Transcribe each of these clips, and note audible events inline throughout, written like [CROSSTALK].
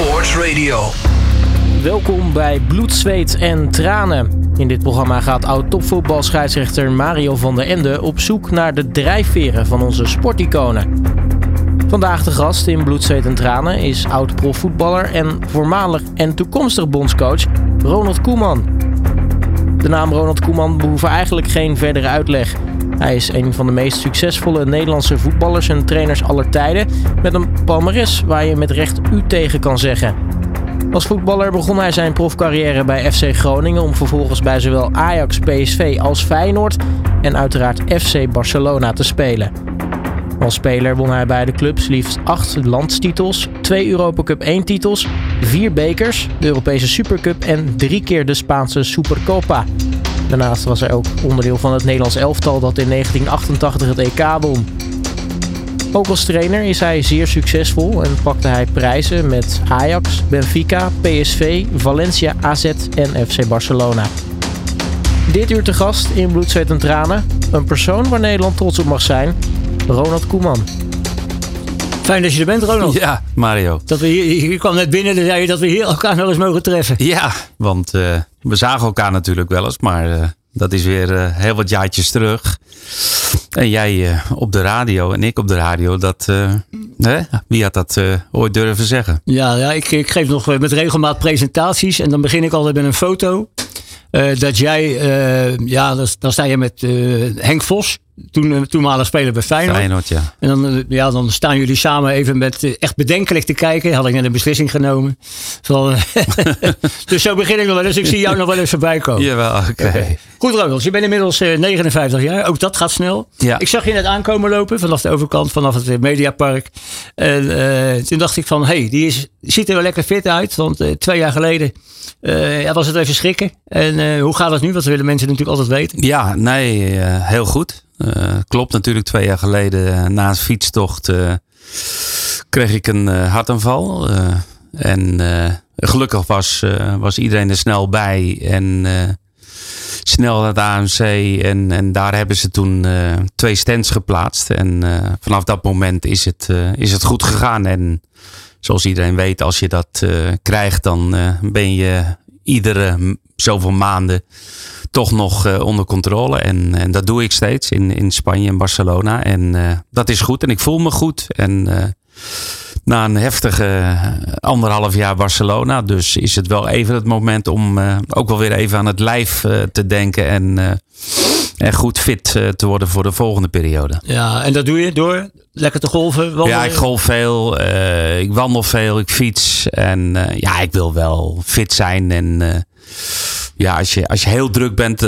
Sports Radio. Welkom bij Bloed, Zweet en Tranen. In dit programma gaat oud-topvoetbalscheidsrechter Mario van der Ende op zoek naar de drijfveren van onze sporticonen. Vandaag de gast in Bloed, Zweet en Tranen is oud-profvoetballer en voormalig en toekomstig bondscoach Ronald Koeman. De naam Ronald Koeman behoeft eigenlijk geen verdere uitleg. Hij is een van de meest succesvolle Nederlandse voetballers en trainers aller tijden. Met een palmares waar je met recht u tegen kan zeggen. Als voetballer begon hij zijn profcarrière bij FC Groningen om vervolgens bij zowel Ajax, PSV als Feyenoord en uiteraard FC Barcelona te spelen. Als speler won hij bij de clubs liefst acht landstitels, twee Europa Cup 1 titels, vier bekers, de Europese Supercup en drie keer de Spaanse Supercopa. Daarnaast was hij ook onderdeel van het Nederlands elftal dat in 1988 het EK won. Ook als trainer is hij zeer succesvol en pakte hij prijzen met Ajax, Benfica, PSV, Valencia, AZ en FC Barcelona. Dit uur te gast in Bloed, Zweet en Tranen. Een persoon waar Nederland trots op mag zijn. Ronald Koeman. Fijn dat je er bent, Ronald. Ja, Mario. Dat we hier, je kwam net binnen en zei je dat we hier elkaar nog eens mogen treffen. Ja, want uh, we zagen elkaar natuurlijk wel eens, maar uh, dat is weer uh, heel wat jaartjes terug. En jij op de radio en ik op de radio, dat, hè? wie had dat ooit durven zeggen? Ja, ja ik, ik geef nog met regelmaat presentaties en dan begin ik altijd met een foto. dat jij, ja, dan, sta je met Henk Vos toen, eh, toenmalig speler bij Feyenoord. Feyenoord ja. En dan, eh, ja, dan staan jullie samen even met eh, echt bedenkelijk te kijken. Had ik net een beslissing genomen. [LAUGHS] Dus zo begin ik nog wel eens. Ik zie jou nog wel eens voorbij komen. Jawel, oké. Okay. Goed Ronald, je bent inmiddels 59 jaar. Ook dat gaat snel. Ja. Ik zag je net aankomen lopen vanaf de overkant, vanaf het Mediapark. En uh, toen dacht ik van, hé, hey, die, is, ziet er wel lekker fit uit. Want uh, twee jaar geleden uh, ja, was het even schrikken. En hoe gaat het nu? Want dat willen mensen natuurlijk altijd weten. Ja, nee, heel goed. Uh, klopt natuurlijk, twee jaar geleden uh, na een fietstocht uh, kreeg ik een hartaanval. en gelukkig was, was iedereen er snel bij en snel naar het AMC. En, en daar hebben ze toen twee stands geplaatst. En vanaf dat moment is het, is het goed gegaan. En zoals iedereen weet, als je dat krijgt, dan ben je iedere zoveel maanden toch nog uh, onder controle. En, en dat doe ik steeds in, in Spanje en Barcelona. En uh, dat is goed. En ik voel me goed. En uh, na een heftige anderhalf jaar Barcelona, dus is het wel even het moment om ook wel weer even aan het lijf te denken. En, en goed fit te worden voor de volgende periode. Ja, en dat doe je door lekker te golven? Wandelen? Ja, ik golf veel. ik wandel veel. Ik fiets. En ja, ik wil wel fit zijn. En ja, als je, als je heel druk bent,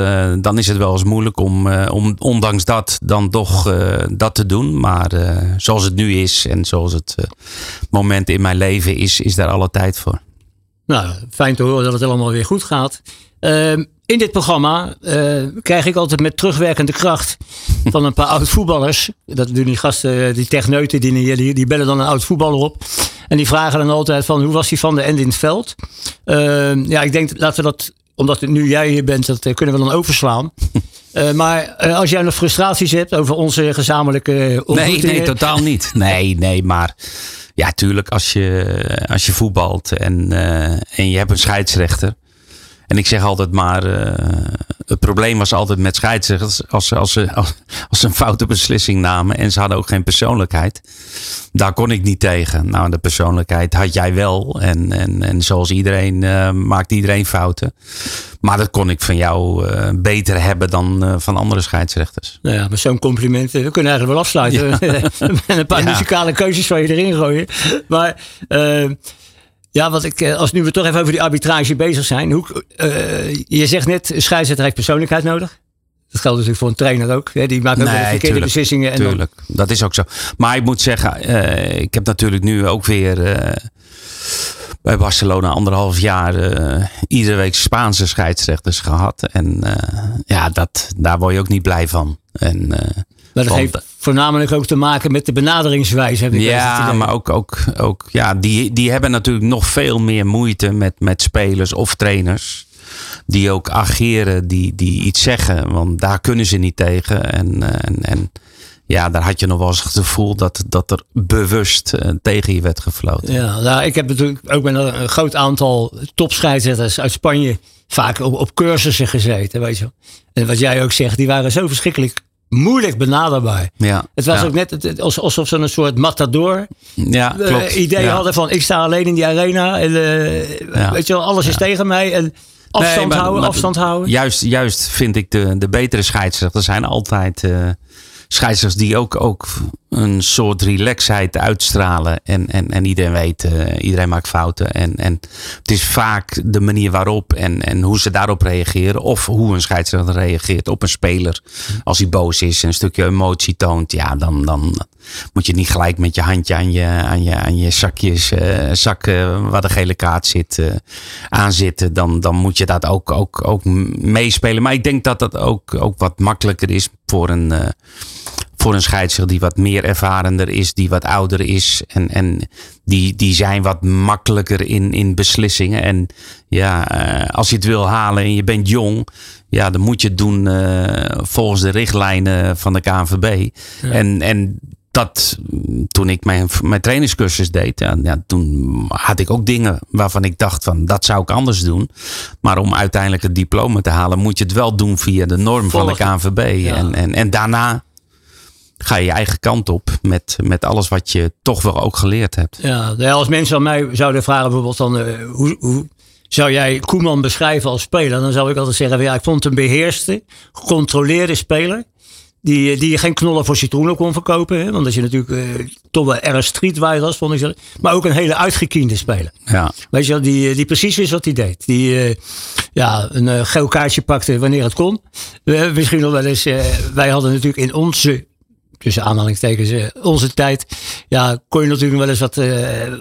dan is het wel eens moeilijk om, om ondanks dat dan toch dat te doen. Maar zoals het nu is en zoals het moment in mijn leven is, is daar alle tijd voor. Nou, fijn te horen dat het allemaal weer goed gaat. Ehm, in dit programma krijg ik altijd met terugwerkende kracht van een paar [LAUGHS] oud voetballers. Dat doen die gasten, die techneuten, die, die, die bellen dan een oud voetballer op. En die vragen dan altijd van hoe was die van de end in het veld? Uh, ja, ik denk laten we dat omdat het nu jij hier bent, dat eh, kunnen we dan overslaan. Uh, [LAUGHS] maar uh, als jij nog frustraties hebt over onze gezamenlijke Nee, nee, totaal niet. Nee, nee, maar ja, tuurlijk, als je, als je voetbalt en, en je hebt een scheidsrechter. En ik zeg altijd maar, het probleem was altijd met scheidsrechters als, als, ze, als, als ze een foute beslissing namen en ze hadden ook geen persoonlijkheid. Daar kon ik niet tegen. Nou, de persoonlijkheid had jij wel. En, en, en zoals iedereen uh, maakt iedereen fouten. Maar dat kon ik van jou uh, beter hebben dan van andere scheidsrechters. Nou ja, met zo'n compliment. We kunnen eigenlijk wel afsluiten. Ja. [LAUGHS] met een paar ja. muzikale keuzes waar je erin gooien. Maar ja, wat ik, als nu we toch even over die arbitrage bezig zijn. Hoe, uh, je zegt net, scheidsrechter heeft persoonlijkheid nodig. Dat geldt natuurlijk voor een trainer ook. Hè? Die maakt ook nee, de verkeerde tuurlijk, beslissingen. En tuurlijk, dan... dat is ook zo. Maar ik moet zeggen, uh, ik heb natuurlijk nu ook weer uh, bij Barcelona anderhalf jaar iedere week Spaanse scheidsrechters gehad. En ja, dat, daar word je ook niet blij van. En, maar dat heeft voornamelijk ook te maken met de benaderingswijze. Heb ik ja, maar ook, ook, ook ja, die, die hebben natuurlijk nog veel meer moeite met, met spelers of trainers. Die ook ageren, die, die iets zeggen. Want daar kunnen ze niet tegen. En, en, en ja, daar had je nog wel eens het gevoel dat, dat er bewust uh, tegen je werd gefloten. Ja, nou, ik heb natuurlijk ook met een groot aantal topscheidsrechters uit Spanje vaak op, op cursussen gezeten, weet je. En wat jij ook zegt, die waren zo verschrikkelijk moeilijk benaderbaar. Ja, het was ja. ook net alsof ze een soort matador ja, uh, klopt. idee ja. hadden van ik sta alleen in die arena en uh, Ja. weet je wel, alles is tegen mij en afstand Nee, maar- houden, maar afstand houden. Juist, juist vind ik de, de betere scheidsrechters zijn altijd eh scheidsrechters die ook, ook een soort relaxheid uitstralen. En, en, en iedereen weet, eh, iedereen maakt fouten. En, en het is vaak de manier waarop en, en hoe ze daarop reageren. Of hoe een scheidsrechter reageert op een speler. Als hij boos is en een stukje emotie toont. Ja, dan, dan moet je niet gelijk met je handje aan je, aan je, aan je zakjes, zak eh, waar de gele kaart zit, eh, aan zitten. Dan, dan moet je dat ook, ook, ook meespelen. Maar ik denk dat dat ook, ook wat makkelijker is voor een, voor een scheidsrechter die wat meer ervarender is, die wat ouder is. En, en die, die zijn wat makkelijker in, in beslissingen. En ja, als je het wil halen en je bent jong, ja, dan moet je het doen volgens de richtlijnen van de KNVB. En, en dat, toen ik mijn, mijn trainingscursus deed, ja, ja, toen had ik ook dingen waarvan ik dacht van dat zou ik anders doen. Maar om uiteindelijk het diploma te halen, moet je het wel doen via de norm van de KNVB. Ja. En, en, en daarna ga je je eigen kant op met, met alles wat je toch wel ook geleerd hebt. Ja, nou als mensen aan mij zouden vragen bijvoorbeeld dan, eh, hoe, hoe zou jij Koeman beschrijven als speler? Dan zou ik altijd zeggen, ja, ik vond hem beheerste, gecontroleerde speler. Die, eh, die geen knollen voor citroenen kon verkopen. Hè? Want dat je natuurlijk eh, toch wel erg streetwise was, vond ik. zo. Maar ook een hele uitgekiende speler. Ja, Weet je wel, die, eh, die precies wist wat hij deed. Die ja, een geel kaartje pakte wanneer het kon. Misschien nog wel eens, wij hadden natuurlijk in onze, tussen aanhalingstekens, onze tijd, ja, kon je natuurlijk wel eens wat,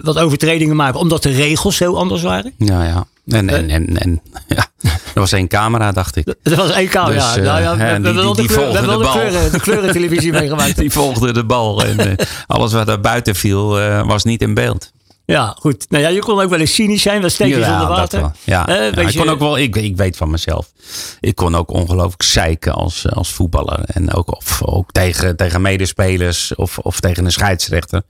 wat overtredingen maken. Omdat de regels heel anders waren. ja, ja. En, en, en, en ja, er was één camera, dacht ik. Dat was één kamer, Dus, Nou ja, we, hebben wel de, kleur, de, kleuren, de kleurentelevisie [LAUGHS] meegemaakt. Die volgde de bal en eh, alles wat er buiten viel eh, was niet in beeld. Ja, goed. Nou ja, je kon ook wel eens cynisch zijn, wel steekjes Ja, onder water. Ja, Eh, Ja, ik je- kon ook wel, ik, ik weet van mezelf. Ik kon ook ongelooflijk zeiken als, als voetballer. En ook, of, ook tegen, tegen medespelers of, of tegen een scheidsrechter.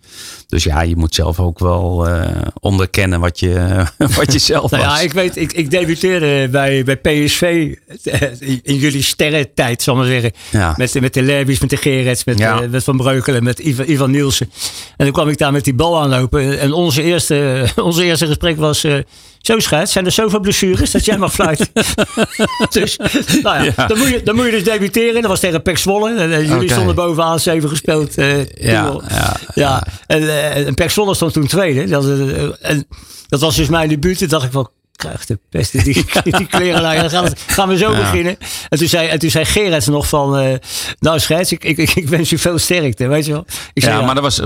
Dus ja, je moet zelf ook wel eh, onderkennen wat je, [LAUGHS] wat je [LAUGHS] zelf Nou was. ja, ik weet, ik, ik debuteerde bij, bij PSV eh, in jullie sterrentijd, zal ik maar zeggen. Ja. Met, met de Lerbys, met de Gerets, met, eh, met Van Breukelen, met Ivan, Ivan Nielsen. En dan kwam ik daar met die bal aanlopen. En onze eerste, onze eerste gesprek was... eh, zo scheids, zijn er zoveel blessures dat jij mag fluiten? [LAUGHS] dus, nou ja, Ja. Dan, moet je, dan moet je dus debuteren. Dat was tegen Pek Zwolle. En, eh, jullie stonden bovenaan, zeven gespeeld. eh, Ja, ja, ja. En, eh, en Pek Zwolle stond toen tweede. Dat, eh, en dat was dus mijn debuut. Toen dacht ik van, krijg de pest in [LAUGHS] die, die kleren. Dan gaan we, gaan we zo Ja. beginnen. En toen zei, en toen zei Gerrits nog van, eh, nou scheids, ik, ik, ik wens u veel sterkte. Weet je wel? Ik zei, ja, maar dat was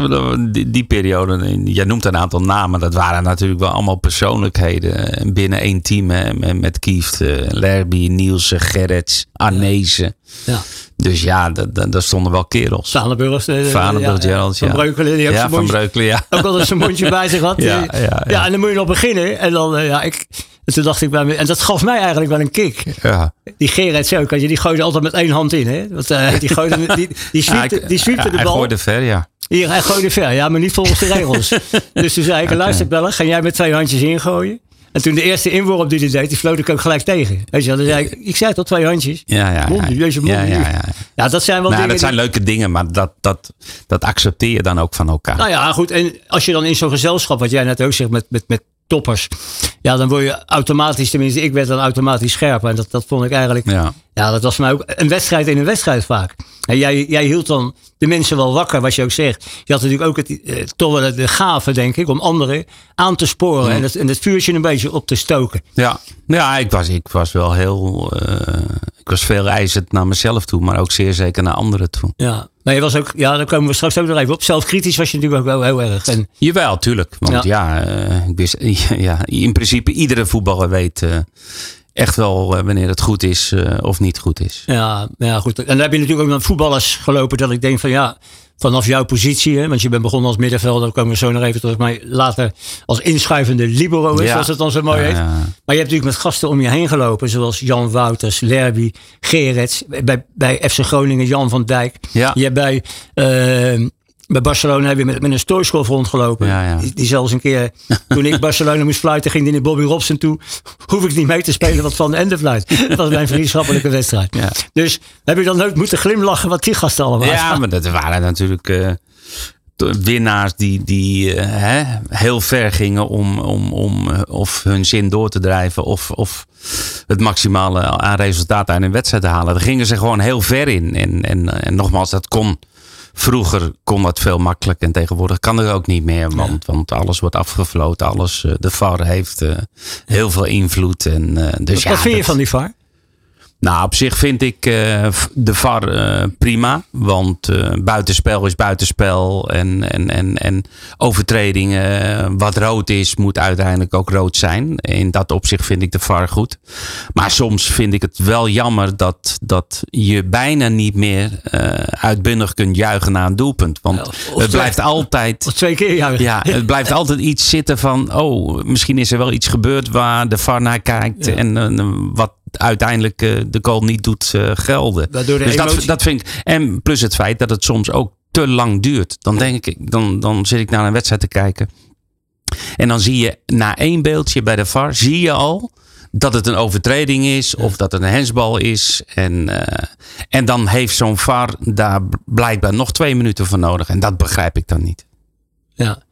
die, die periode. Jij noemt een aantal namen. Dat waren natuurlijk wel allemaal persoonlijkheden eh, binnen één team. Hè, met, met Kieft, eh, Lerby, Nielsen, Gerrits, Arnezen. ja. Dus ja, da- da- daar stonden wel kerels. Vaneburg. eh, Vaneburg, ja, Gerald, Van ja. Breukelen, die Ja, van Breukelen, ja. ook altijd zijn mondje bij zich had. [LAUGHS] Ja, Eh, ja, ja. en dan moet je nog beginnen. En dan, eh, ja, ik, en toen dacht ik bij me, en dat gaf mij eigenlijk wel een kick. Ja. Die want je, die gooide altijd met één hand in. Hè? Want, eh, die, gooide, die, die sweepte, Ja, die sweepte hij- de Hij bal. gooide ver, ja. Hier, hij gooide ver. Ja, maar niet volgens de regels. [LAUGHS] dus toen zei ik, luister bellen, ga jij met twee handjes ingooien? En toen de eerste inworp die hij deed, die floot ik ook gelijk tegen. Weet je dan zei ik, ik zei tot twee handjes. Ja, ja, Mondi, ja. mondi. Ja, ja, ja. Ja, dat zijn wel Nou, dingen dat zijn die- leuke dingen, maar dat, dat, dat accepteer je dan ook van elkaar. Nou ja, goed. En als je dan in zo'n gezelschap, wat jij net ook zegt, met, met, met toppers. Ja, dan word je automatisch, tenminste, ik werd dan automatisch scherper. En dat, dat vond ik eigenlijk, ja. Ja. dat was voor mij ook een wedstrijd in een wedstrijd vaak. En jij, jij hield dan de mensen wel wakker, wat je ook zegt. Je had natuurlijk ook het, eh, toch wel de gave, denk ik, om anderen aan te sporen. En, het, en het vuurtje een beetje op te stoken. Ja, ja ik, was, ik was wel heel. eh, ik was veel eisend naar mezelf toe, maar ook zeer zeker naar anderen toe. Ja, maar je was ook, ja, daar komen we straks ook nog even op. Zelfkritisch was je natuurlijk ook wel heel erg. En, Jawel, tuurlijk. Want ja, eh, ik wist, [LAUGHS] ja in principe iedere voetballer weet eh, echt wel eh, wanneer het goed is of niet goed is. Ja, ja, goed. En dan heb je natuurlijk ook met voetballers gelopen dat ik denk van ja, vanaf jouw positie, hè, want je bent begonnen als middenvelder, komen we zo nog even terug, maar later als inschuivende libero is, zoals het dan zo mooi heet. Maar je hebt natuurlijk met gasten om je heen gelopen, zoals Jan Wouters, Lerby, Gerets, bij, bij FC Groningen Jan van Dijk. Ja. Je hebt bij uh, bij Barcelona heb je met, met een stoorscholf rondgelopen. Ja, ja. Die, die, zelfs een keer, toen ik Barcelona moest fluiten, ging die naar Bobby Robson toe. Hoef ik niet mee te spelen wat van de ende fluit. Dat was mijn vriendschappelijke wedstrijd. Ja. Dus heb je dan nooit moeten glimlachen wat die gasten allemaal Ja, maar dat waren natuurlijk uh, winnaars die, die uh, hè, heel ver gingen om, om, om uh, of hun zin door te drijven. Of, of het maximale aan resultaten aan een wedstrijd te halen. Daar gingen ze gewoon heel ver in. En, en, en nogmaals, dat kon Vroeger kon dat veel makkelijker en tegenwoordig kan er ook niet meer. Want, ja. want alles wordt afgefloten. Alles, uh, de VAR heeft uh, heel veel invloed. En, uh, dus wat, ja, vind je dat, van die VAR? Nou, op zich vind ik uh, de VAR uh, prima. Want uh, buitenspel is buitenspel. En, en, en, en overtredingen, wat rood is, moet uiteindelijk ook rood zijn. In dat opzicht vind ik de VAR goed. Maar soms vind ik het wel jammer dat, dat je bijna niet meer uitbundig kunt juichen naar een doelpunt. Want het twee, blijft altijd. Of twee keer juichen. Ja, het blijft altijd iets zitten van. Oh, misschien is er wel iets gebeurd waar de VAR naar kijkt. Ja. En wat uiteindelijk uh, de goal niet doet uh, gelden. De dus emotie... dat, dat vind ik. En plus het feit dat het soms ook te lang duurt. Dan denk ik, dan, dan zit ik naar een wedstrijd te kijken. En dan zie je na één beeldje bij de VAR, zie je al dat het een overtreding is ja. of dat het een hensbal is. En, uh, en dan heeft zo'n VAR daar blijkbaar nog twee minuten voor nodig. En dat begrijp ik dan niet. Ja.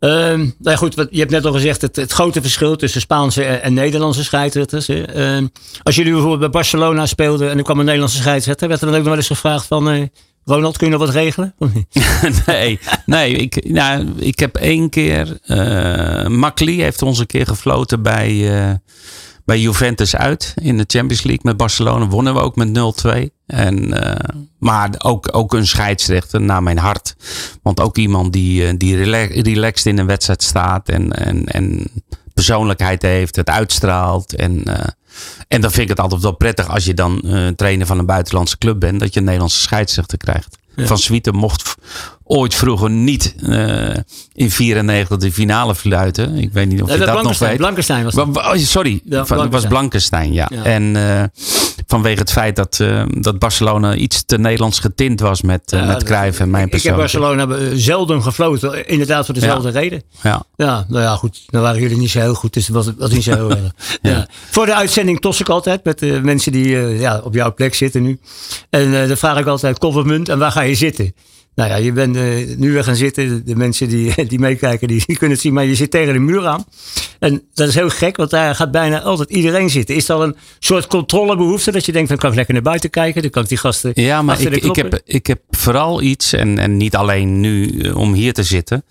Um, nou goed, je hebt net al gezegd het, grote verschil tussen Spaanse en, Nederlandse scheidsrechters. Um, als jullie bijvoorbeeld bij Barcelona speelden en er kwam een Nederlandse scheidsrechter, werd er dan ook nog wel eens gevraagd van uh, Ronald, kun je nog wat regelen? [LAUGHS] nee, nee ik, nou, ik heb één keer, uh, Makli heeft ons een keer gefloten bij, uh, bij Juventus uit in de Champions League met Barcelona. Wonnen we ook met 0-2. En, uh, maar ook, ook een scheidsrechter naar mijn hart. Want ook iemand die, die relax, relaxed in een wedstrijd staat en, en, en persoonlijkheid heeft, het uitstraalt. En, uh, en dan vind ik het altijd wel prettig als je dan uh, trainer van een buitenlandse club bent, dat je een Nederlandse scheidsrechter krijgt. Ja. Van Swieten mocht ooit vroeger niet uh, in 94 de finale fluiten. Ik weet niet of je dat nog weet. Blankenstein was het. Oh, sorry, Ja, het was Blankenstein, ja. Ja. En uh, vanwege het feit dat, uh, dat Barcelona iets te Nederlands getint was met, uh, met Cruijff en mijn Ik heb persoon. Barcelona eh, zelden gefloten, inderdaad voor dezelfde reden. Ja. Ja, nou ja, goed. Dan waren jullie niet zo heel goed, dus dat was, was niet zo [LAUGHS] heel erg. Voor de uitzending tos ik altijd met de mensen die eh, ja, op jouw plek zitten nu. En eh, dan vraag ik altijd kop of munt en waar ga je zitten? Nou ja, je bent eh, nu weer gaan zitten. De, mensen die, [LAUGHS] die meekijken, die, die kunnen het zien. Maar je zit tegen de muur aan. En dat is heel gek, want daar gaat bijna altijd iedereen zitten. Is dat een soort controlebehoefte? Dat je denkt, dan kan ik lekker naar buiten kijken. Dan kan ik die gasten Ja, maar ik, heb, ik heb vooral iets, en, en niet alleen nu eh, om hier te zitten,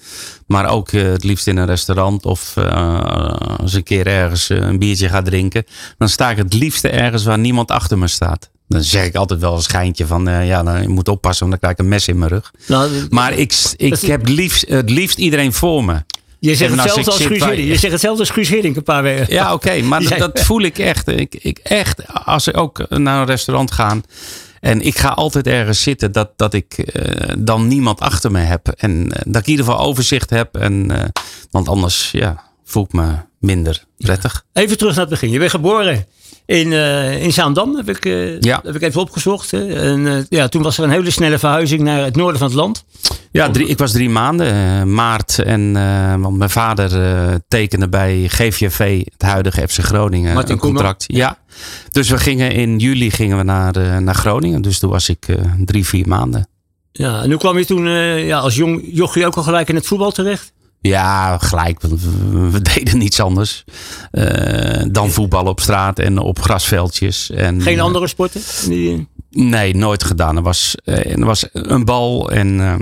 maar ook eh, het liefst in een restaurant of eh, als een keer ergens een biertje ga drinken, dan sta ik het liefste ergens waar niemand achter me staat. Dan zeg ik altijd wel een schijntje van, eh, ja, dan, je moet oppassen, want dan krijg ik een mes in mijn rug. Nou, Maar ik, ik is- heb liefst, het liefst iedereen voor me. je zegt en hetzelfde als zit Guus bij-. Je zegt hetzelfde als Guus Hiddink een paar weken. Ja, oké, maar [LAUGHS] dat, voel ik echt. Ik, ik echt, als ik ook naar een restaurant ga en ik ga altijd ergens zitten, dat, dat ik eh, dan niemand achter me heb. En eh, dat ik in ieder geval overzicht heb. En, want anders ja, voel ik me minder prettig. Even terug naar het begin. Je bent geboren in, eh, in Zaandam, heb ik, eh, Ja. heb ik even opgezocht. hè. En eh, ja, toen was er een hele snelle verhuizing naar het noorden van het land. Ja, drie, ik was drie maanden, maart. En want mijn vader tekende bij GVV, het huidige FC Groningen, Martin een contract. Ja. Dus we gingen in juli gingen we naar, naar Groningen. Dus toen was ik drie, vier maanden. Ja, en hoe kwam je toen ja, als jong jochie ook al gelijk in het voetbal terecht? Ja, gelijk. we- deden niets anders eh, dan voetballen op straat en op grasveldjes. En, Geen eh, andere sporten? Nee, nooit gedaan. Er was, eh, er was een bal en, eh,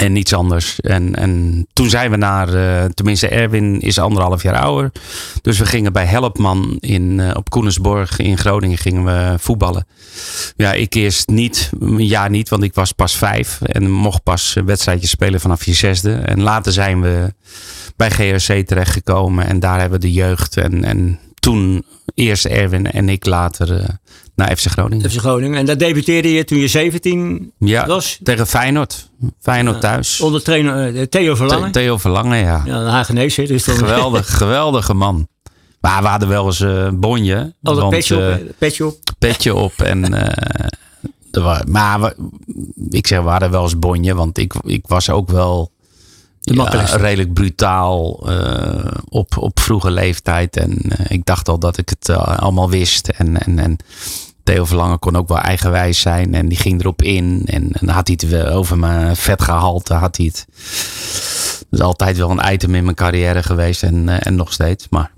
en niets anders. En, en toen zijn we naar, eh, tenminste Erwin is anderhalf jaar ouder. Dus we gingen bij Helpman in, eh, op Koenersborg in Groningen gingen we voetballen. Ja, ik eerst niet, een jaar niet, want ik was pas vijf. En mocht pas wedstrijdjes spelen vanaf je zesde. En later zijn we bij GRC terechtgekomen. En daar hebben we de jeugd. En, en toen eerst Erwin en ik later eh, naar FC Groningen. FC Groningen. En daar debuteerde je toen je 17 Ja, was. tegen Feyenoord. Feyenoord thuis. Onder trainer eh, Theo Verlangen. The- Theo Verlangen, ja. ja, hè, Dus dan Geweldig, [LAUGHS] geweldige man. Maar we hadden wel eens eh, een bonje. Altijd want, petje op. hè, petje op. petje op. En, maar we- ik zeg, we hadden wel eens bonje. Want ik, ik was ook wel redelijk brutaal op, op vroege leeftijd. En ik dacht al dat ik het allemaal wist. En, en, en Theo Verlangen kon ook wel eigenwijs zijn. En die ging erop in. En, en had hij het over mijn vetgehalte. Had hij het. Dat is altijd wel een item in mijn carrière geweest. En, eh, en nog steeds. Maar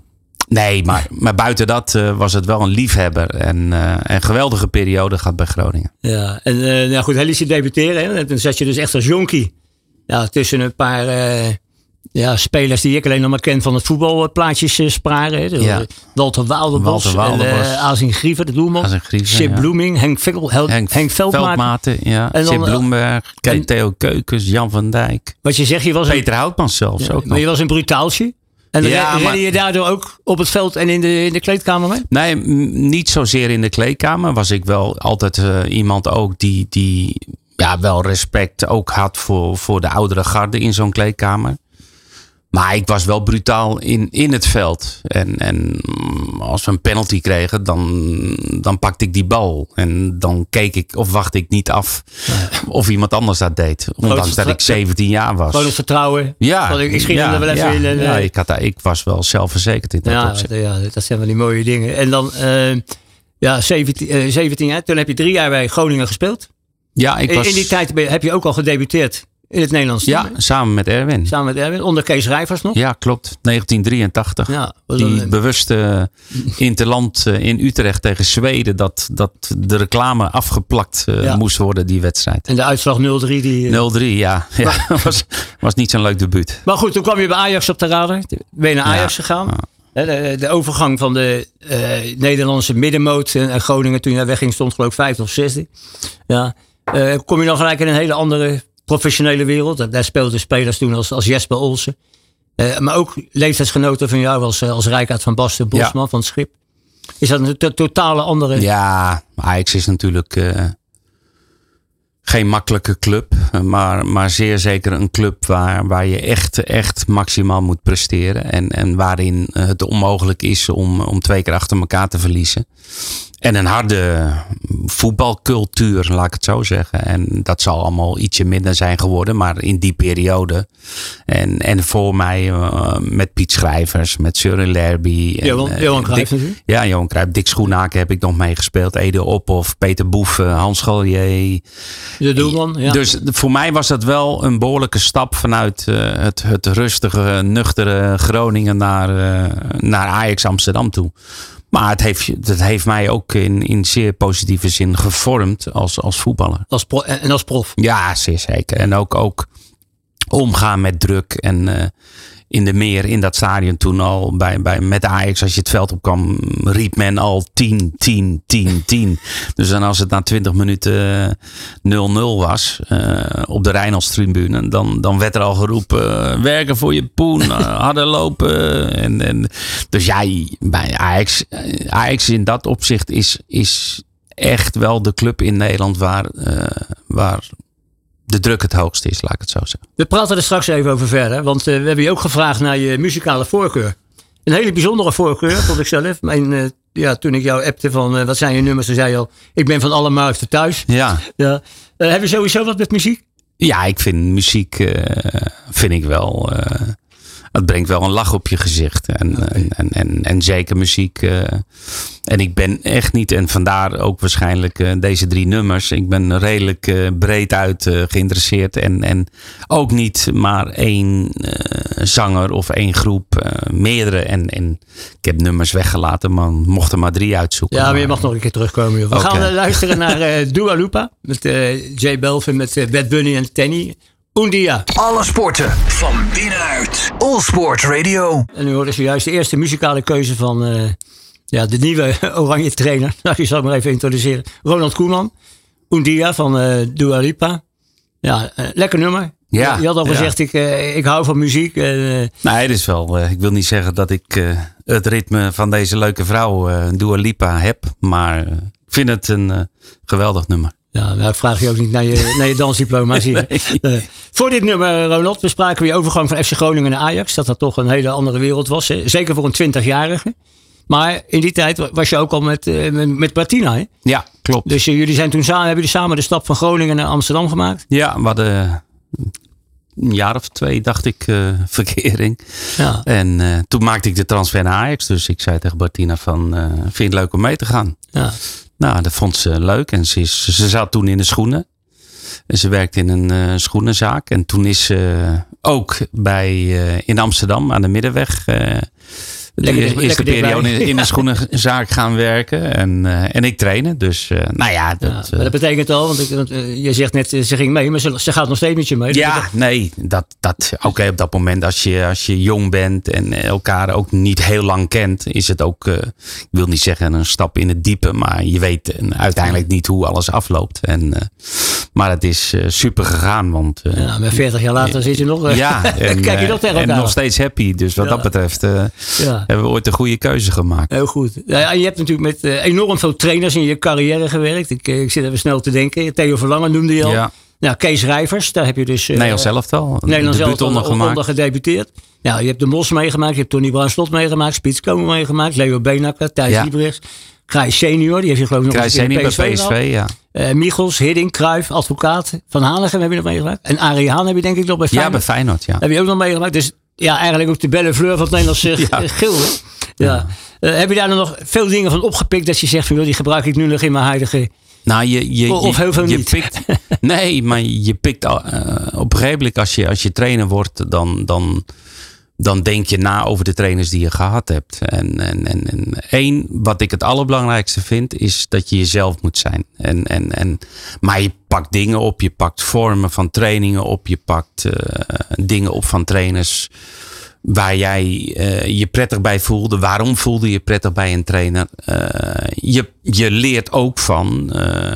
nee, maar, maar buiten dat eh, was het wel een liefhebber. En eh, een geweldige periode gehad bij Groningen. Ja, en nou goed, hij liet je debuteren. Hè? En toen zat je dus echt als jonkie. Ja, tussen een paar ja, spelers die ik alleen nog maar ken van het voetbalplaatjes uh. Hè? Ja. Walter Waalderbos, Walter Waalderbos. en uh, Azin Grieven, de doelman. Sip ja. Bloeming, Henk, Veldmaat. Henk, Henk Veldmaat. Veldmaten, ja. En dan, Sip eh, Bloemberg, en- Theo Keukens, Jan van Dijk. Wat je zegt, je was een, Peter Houtmans zelfs ja, ook maar je was een brutaaltje. En Ja, maar- rende je daardoor ook op het veld en in de, in de kleedkamer mee? Nee, niet zozeer in de kleedkamer. Was ik wel altijd eh, iemand ook die, die ja, wel respect ook had voor, voor de oudere garde in zo'n kleedkamer. Maar ik was wel brutaal in, in het veld. En, en als we een penalty kregen, dan, dan pakte ik die bal. En dan keek ik of wachtte ik niet af of iemand anders dat deed. Ondanks dat ik 17 jaar was. Gewoon het vertrouwen. Ja, ik- ik schiet ja, hem er wel even ja, in en, ja, eh, ik, had, ik was wel zelfverzekerd in dat Ja, opzicht. ja, dat zijn wel die mooie dingen. En dan, eh, ja, 17, eh, 17 jaar. Toen heb je drie jaar bij Groningen gespeeld. Ja, ik In- was, In die tijd heb je ook al gedebuteerd in het Nederlands team. ja, samen met Erwin. Samen met Erwin, onder Kees Rijvers nog. Ja, klopt. 1983. Ja, Die een- bewuste [LAUGHS] interland eh, in Utrecht tegen Zweden. Dat, dat de reclame afgeplakt eh, Ja. moest worden, die wedstrijd. en de uitslag 0-3. Die, eh, 0-3, ja. [LAUGHS] ja was, was niet zo'n leuk debuut. Maar goed, toen kwam je bij Ajax op de radar. Ben je naar Ajax Ja, gegaan. De, de overgang van de eh, Nederlandse middenmoot en Groningen toen je daar wegging stond geloof ik vijfde of zesde. Ja. Eh, kom je dan gelijk in een hele andere professionele wereld. Daar- speelden spelers toen als, als Jesper Olsen. Eh, maar ook leeftijdsgenoten van jou als, eh, als Rijkaard van Basten, Bosman van het Schip. Is dat een to- totale andere... Ja, Ajax is natuurlijk eh, geen makkelijke club. Maar, maar zeer zeker een club waar, waar je echt, echt maximaal moet presteren. En, en waarin het onmogelijk is om, om twee keer achter elkaar te verliezen. En een harde voetbalcultuur, laat ik het zo zeggen. En dat zal allemaal ietsje minder zijn geworden. Maar in die periode. En, en voor mij eh, met Piet Schrijvers, met Søren Lerby. en, Johan, eh, Johan Cruijff ja, Johan Cruijff. Dick Schoenaken heb ik nog meegespeeld. Ede Ophoff, Peter Boeven, Hans Schallier. De doelman. Ja. Dus voor mij was dat wel een behoorlijke stap vanuit eh, het, het rustige, nuchtere Groningen naar, naar Ajax Amsterdam toe. Maar het heeft, het heeft mij ook in, in zeer positieve zin gevormd als, als voetballer. als pro- en en als prof. Ja, zeer zeker. En ook, ook omgaan met druk. En eh, in de meer, in dat stadion toen al, bij, bij, met Ajax, als je het veld opkwam, riep men al 10, 10, 10, 10. Dus dan als het na 20 minuten eh, 0-0 was eh, op de Rijnaldstribune, dan, dan werd er al geroepen, eh, werken voor je poen, [LAUGHS] eh, harder lopen. En, en, dus ja, bij Ajax, eh, Ajax in dat opzicht is, is echt wel de club in Nederland waar, eh, waar de druk het hoogst is, laat ik het zo zeggen. We praten er straks even over verder. Want eh, we hebben je ook gevraagd naar je muzikale voorkeur. Een hele bijzondere voorkeur, vond ik zelf. Mijn, eh, ja, toen ik jou appte van eh, wat zijn je nummers, toen zei je al, ik ben van alle markten thuis. Ja, Ja. Heb je sowieso wat met muziek? ja ik vind muziek vind ik wel. Het brengt wel een lach op je gezicht. En, en, en, en, en zeker muziek. eh, en ik ben echt niet, en vandaar ook waarschijnlijk eh, deze drie nummers. Ik ben redelijk eh, breed uit geïnteresseerd. En, en ook niet maar één zanger of één groep. meerdere. En, en ik heb nummers weggelaten, maar mocht er maar drie uitzoeken. Ja, maar je mag nog een keer terugkomen. joh. We gaan luisteren naar Dua Lipa. Met Jay Belvin, met Bad Bunny en Tenny. Un dia. Alle sporten van binnenuit. All Sport Radio. En nu hoorde zojuist de eerste muzikale keuze van eh, ja, de nieuwe [LAUGHS] oranje trainer. [LAUGHS] Nou, je zal het maar even introduceren. Ronald Koeman. Un dia van eh Dua Lipa. Ja, eh, lekker nummer. Ja, je had al ja. gezegd, ik, eh, ik hou van muziek. eh, Nee, het is wel. eh, ik wil niet zeggen dat ik eh, het ritme van deze leuke vrouw, eh Dua Lipa, heb. Maar ik vind het een geweldig nummer. Ja, nou, ik vraag je ook niet naar je, naar je dansdiploma. [LAUGHS] nee. voor dit nummer, Ronald, bespraken we je overgang van FC Groningen naar Ajax. Dat dat toch een hele andere wereld was. Hè? Zeker voor een 20-jarige. Maar in die tijd was je ook al met, met, met Martina, hè? Ja, klopt. Dus jullie zijn toen samen, hebben jullie samen de stap van Groningen naar Amsterdam gemaakt? Ja, we hadden een jaar of twee, dacht ik, uh, [LAUGHS] verkering. Ja. En uh, toen maakte ik de transfer naar Ajax. Dus ik zei tegen Martina van, uh, vind je het leuk om mee te gaan? Ja. Nou, dat vond ze leuk. En ze, is, ze zat toen in de schoenen. En ze werkte in een schoenenzaak. En toen is ze ook bij, in Amsterdam aan de Middenweg de eerste periode in, in de [LAUGHS] schoenenzaak gaan werken. En, uh, en ik trainen. Dus uh, nou ja. Dat, ja, dat betekent al, want ik, je zegt net ze ging mee, maar ze, ze gaat nog steeds met je mee. Ja, nee. Dat, dat, Oké, okay, op dat moment als je, als je jong bent en elkaar ook niet heel lang kent, is het ook, ik wil niet zeggen een stap in het diepe, maar je weet uiteindelijk niet hoe alles afloopt. En, maar het is super gegaan. Want, ja, maar 40 jaar later zit je nog. ja, [LAUGHS] en, kijk je nog tegen elkaar. En nog steeds happy. Dus wat ja. dat betreft. Ja hebben we ooit een goede keuze gemaakt. Heel goed. Ja, je hebt natuurlijk met enorm veel trainers in je carrière gewerkt. Ik, eh, ik zit even snel te denken. Theo Verlangen noemde je al. Ja. Nou, Kees Rijvers, daar heb je dus... Nederland zelf al. Nederland zelf onder, onder gedebuteerd. Ja, je hebt de Mos meegemaakt. Je hebt Tony Bruin Slot meegemaakt. Spits Komen meegemaakt. Leo Beenakker. Thijs ja. Liebrechts. Krijs senior, die heeft je geloof ik nog Krijs senior bij PSV, PSV ja. Uh, Michels, Hidding, Kruijf, advocaat. Van Hanegem heb je nog meegemaakt. En Arie Haan heb je denk ik nog bij Feyenoord. Ja, bij Feyenoord, ja. Heb je ook nog meegemaakt. Dus ja, eigenlijk ook de bellefleur van het Nederlandse [LAUGHS] ja. gil. Ja. Uh, heb je daar dan nog veel dingen van opgepikt dat je zegt van die gebruik ik nu nog in mijn huidige. Nou, je, je, of heel veel je niet. Pikt, [LAUGHS] nee, maar je pikt uh, op een gegeven moment als je, als je trainer wordt, dan, dan, dan denk je na over de trainers die je gehad hebt. En, en, en, één, wat ik het allerbelangrijkste vind, is dat je jezelf moet zijn. En, en, en, maar je pakt dingen op, je pakt vormen van trainingen op, je pakt uh, dingen op van trainers waar jij uh, je prettig bij voelde. Waarom voelde je prettig bij een trainer? Uh, je, je leert ook van uh,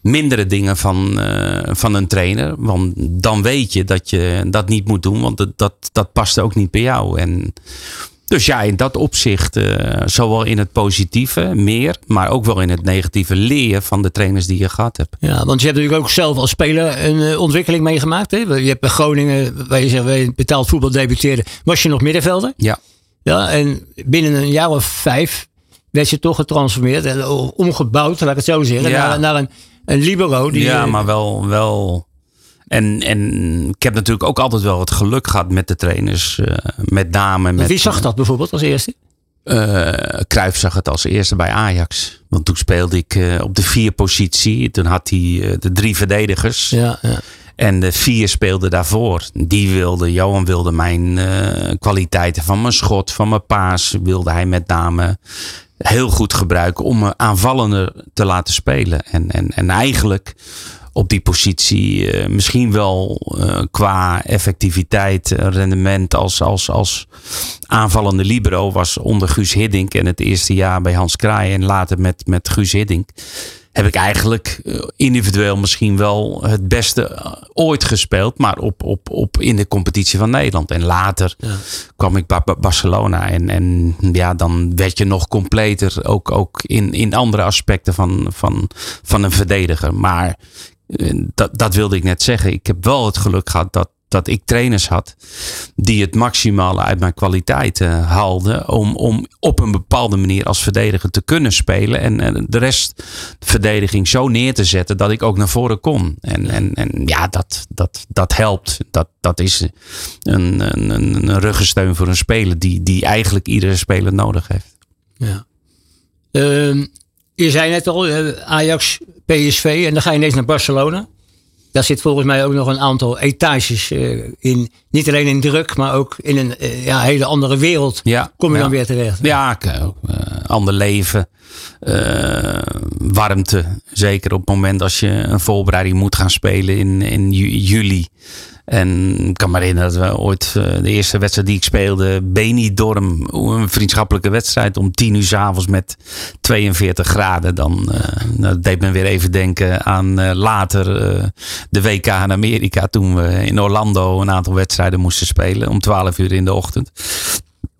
mindere dingen van, van een trainer. Want dan weet je dat je dat niet moet doen. Want dat, dat, dat past ook niet bij jou. En dus ja, in dat opzicht, uh, zowel in het positieve meer, maar ook wel in het negatieve leer van de trainers die je gehad hebt. Ja, want je hebt natuurlijk ook zelf als speler een uh, ontwikkeling meegemaakt. Hè? Je hebt bij Groningen, waar je zegt, waar je betaald voetbal debuteerde, was je nog middenvelder. Ja. Ja, en binnen een jaar of vijf werd je toch getransformeerd en omgebouwd, laat ik het zo zeggen, ja. naar, naar een, een libero. Die, ja, maar wel, wel en, en ik heb natuurlijk ook altijd wel het geluk gehad met de trainers. Uh, met name met. Wie zag dat bijvoorbeeld als eerste? Uh, zag het als eerste bij Ajax. Want toen speelde ik uh, op de vier positie. Toen had hij de drie verdedigers. Ja, ja. En de vier speelden daarvoor. Die wilde, Johan wilde mijn kwaliteiten van mijn schot, van mijn paas, wilde hij met name heel goed gebruiken om me aanvallender te laten spelen. En, en, en eigenlijk op die positie uh, misschien wel uh, qua effectiviteit, rendement als, als, als aanvallende libero was onder Guus Hiddink en het eerste jaar bij Hans Kraai en later met, met Guus Hiddink. Heb ik eigenlijk individueel misschien wel het beste ooit gespeeld, maar op, op, op in de competitie van Nederland. En later ja. kwam ik bij Barcelona en, en ja, dan werd je nog completer, ook, ook in, in andere aspecten van, van, van een verdediger. Maar dat, dat wilde ik net zeggen. Ik heb wel het geluk gehad dat, dat ik trainers had die het maximale uit mijn kwaliteiten haalden. Om, om op een bepaalde manier als verdediger te kunnen spelen. En, en de rest verdediging zo neer te zetten dat ik ook naar voren kon. En, en, en ja, dat, dat, dat helpt. Dat, dat is een, een, een ruggensteun voor een speler die, die eigenlijk iedere speler nodig heeft. Ja. Uh, je zei net al, eh, Ajax, PSV en dan ga je ineens naar Barcelona. Daar zit volgens mij ook nog een aantal etages uh, in. Niet alleen in druk, maar ook in een uh, ja, hele andere wereld. Ja, kom je ja. dan weer terecht. Ja, uh, ander leven. warmte. Zeker op het moment als je een voorbereiding moet gaan spelen in, in juli. En ik kan me herinneren dat we ooit uh, de eerste wedstrijd die ik speelde, Benidorm, een vriendschappelijke wedstrijd om tien uur s avonds met 42 graden. Dan uh, dat deed me weer even denken aan later de WK in Amerika toen we in Orlando een aantal wedstrijden moesten spelen om 12 uur in de ochtend.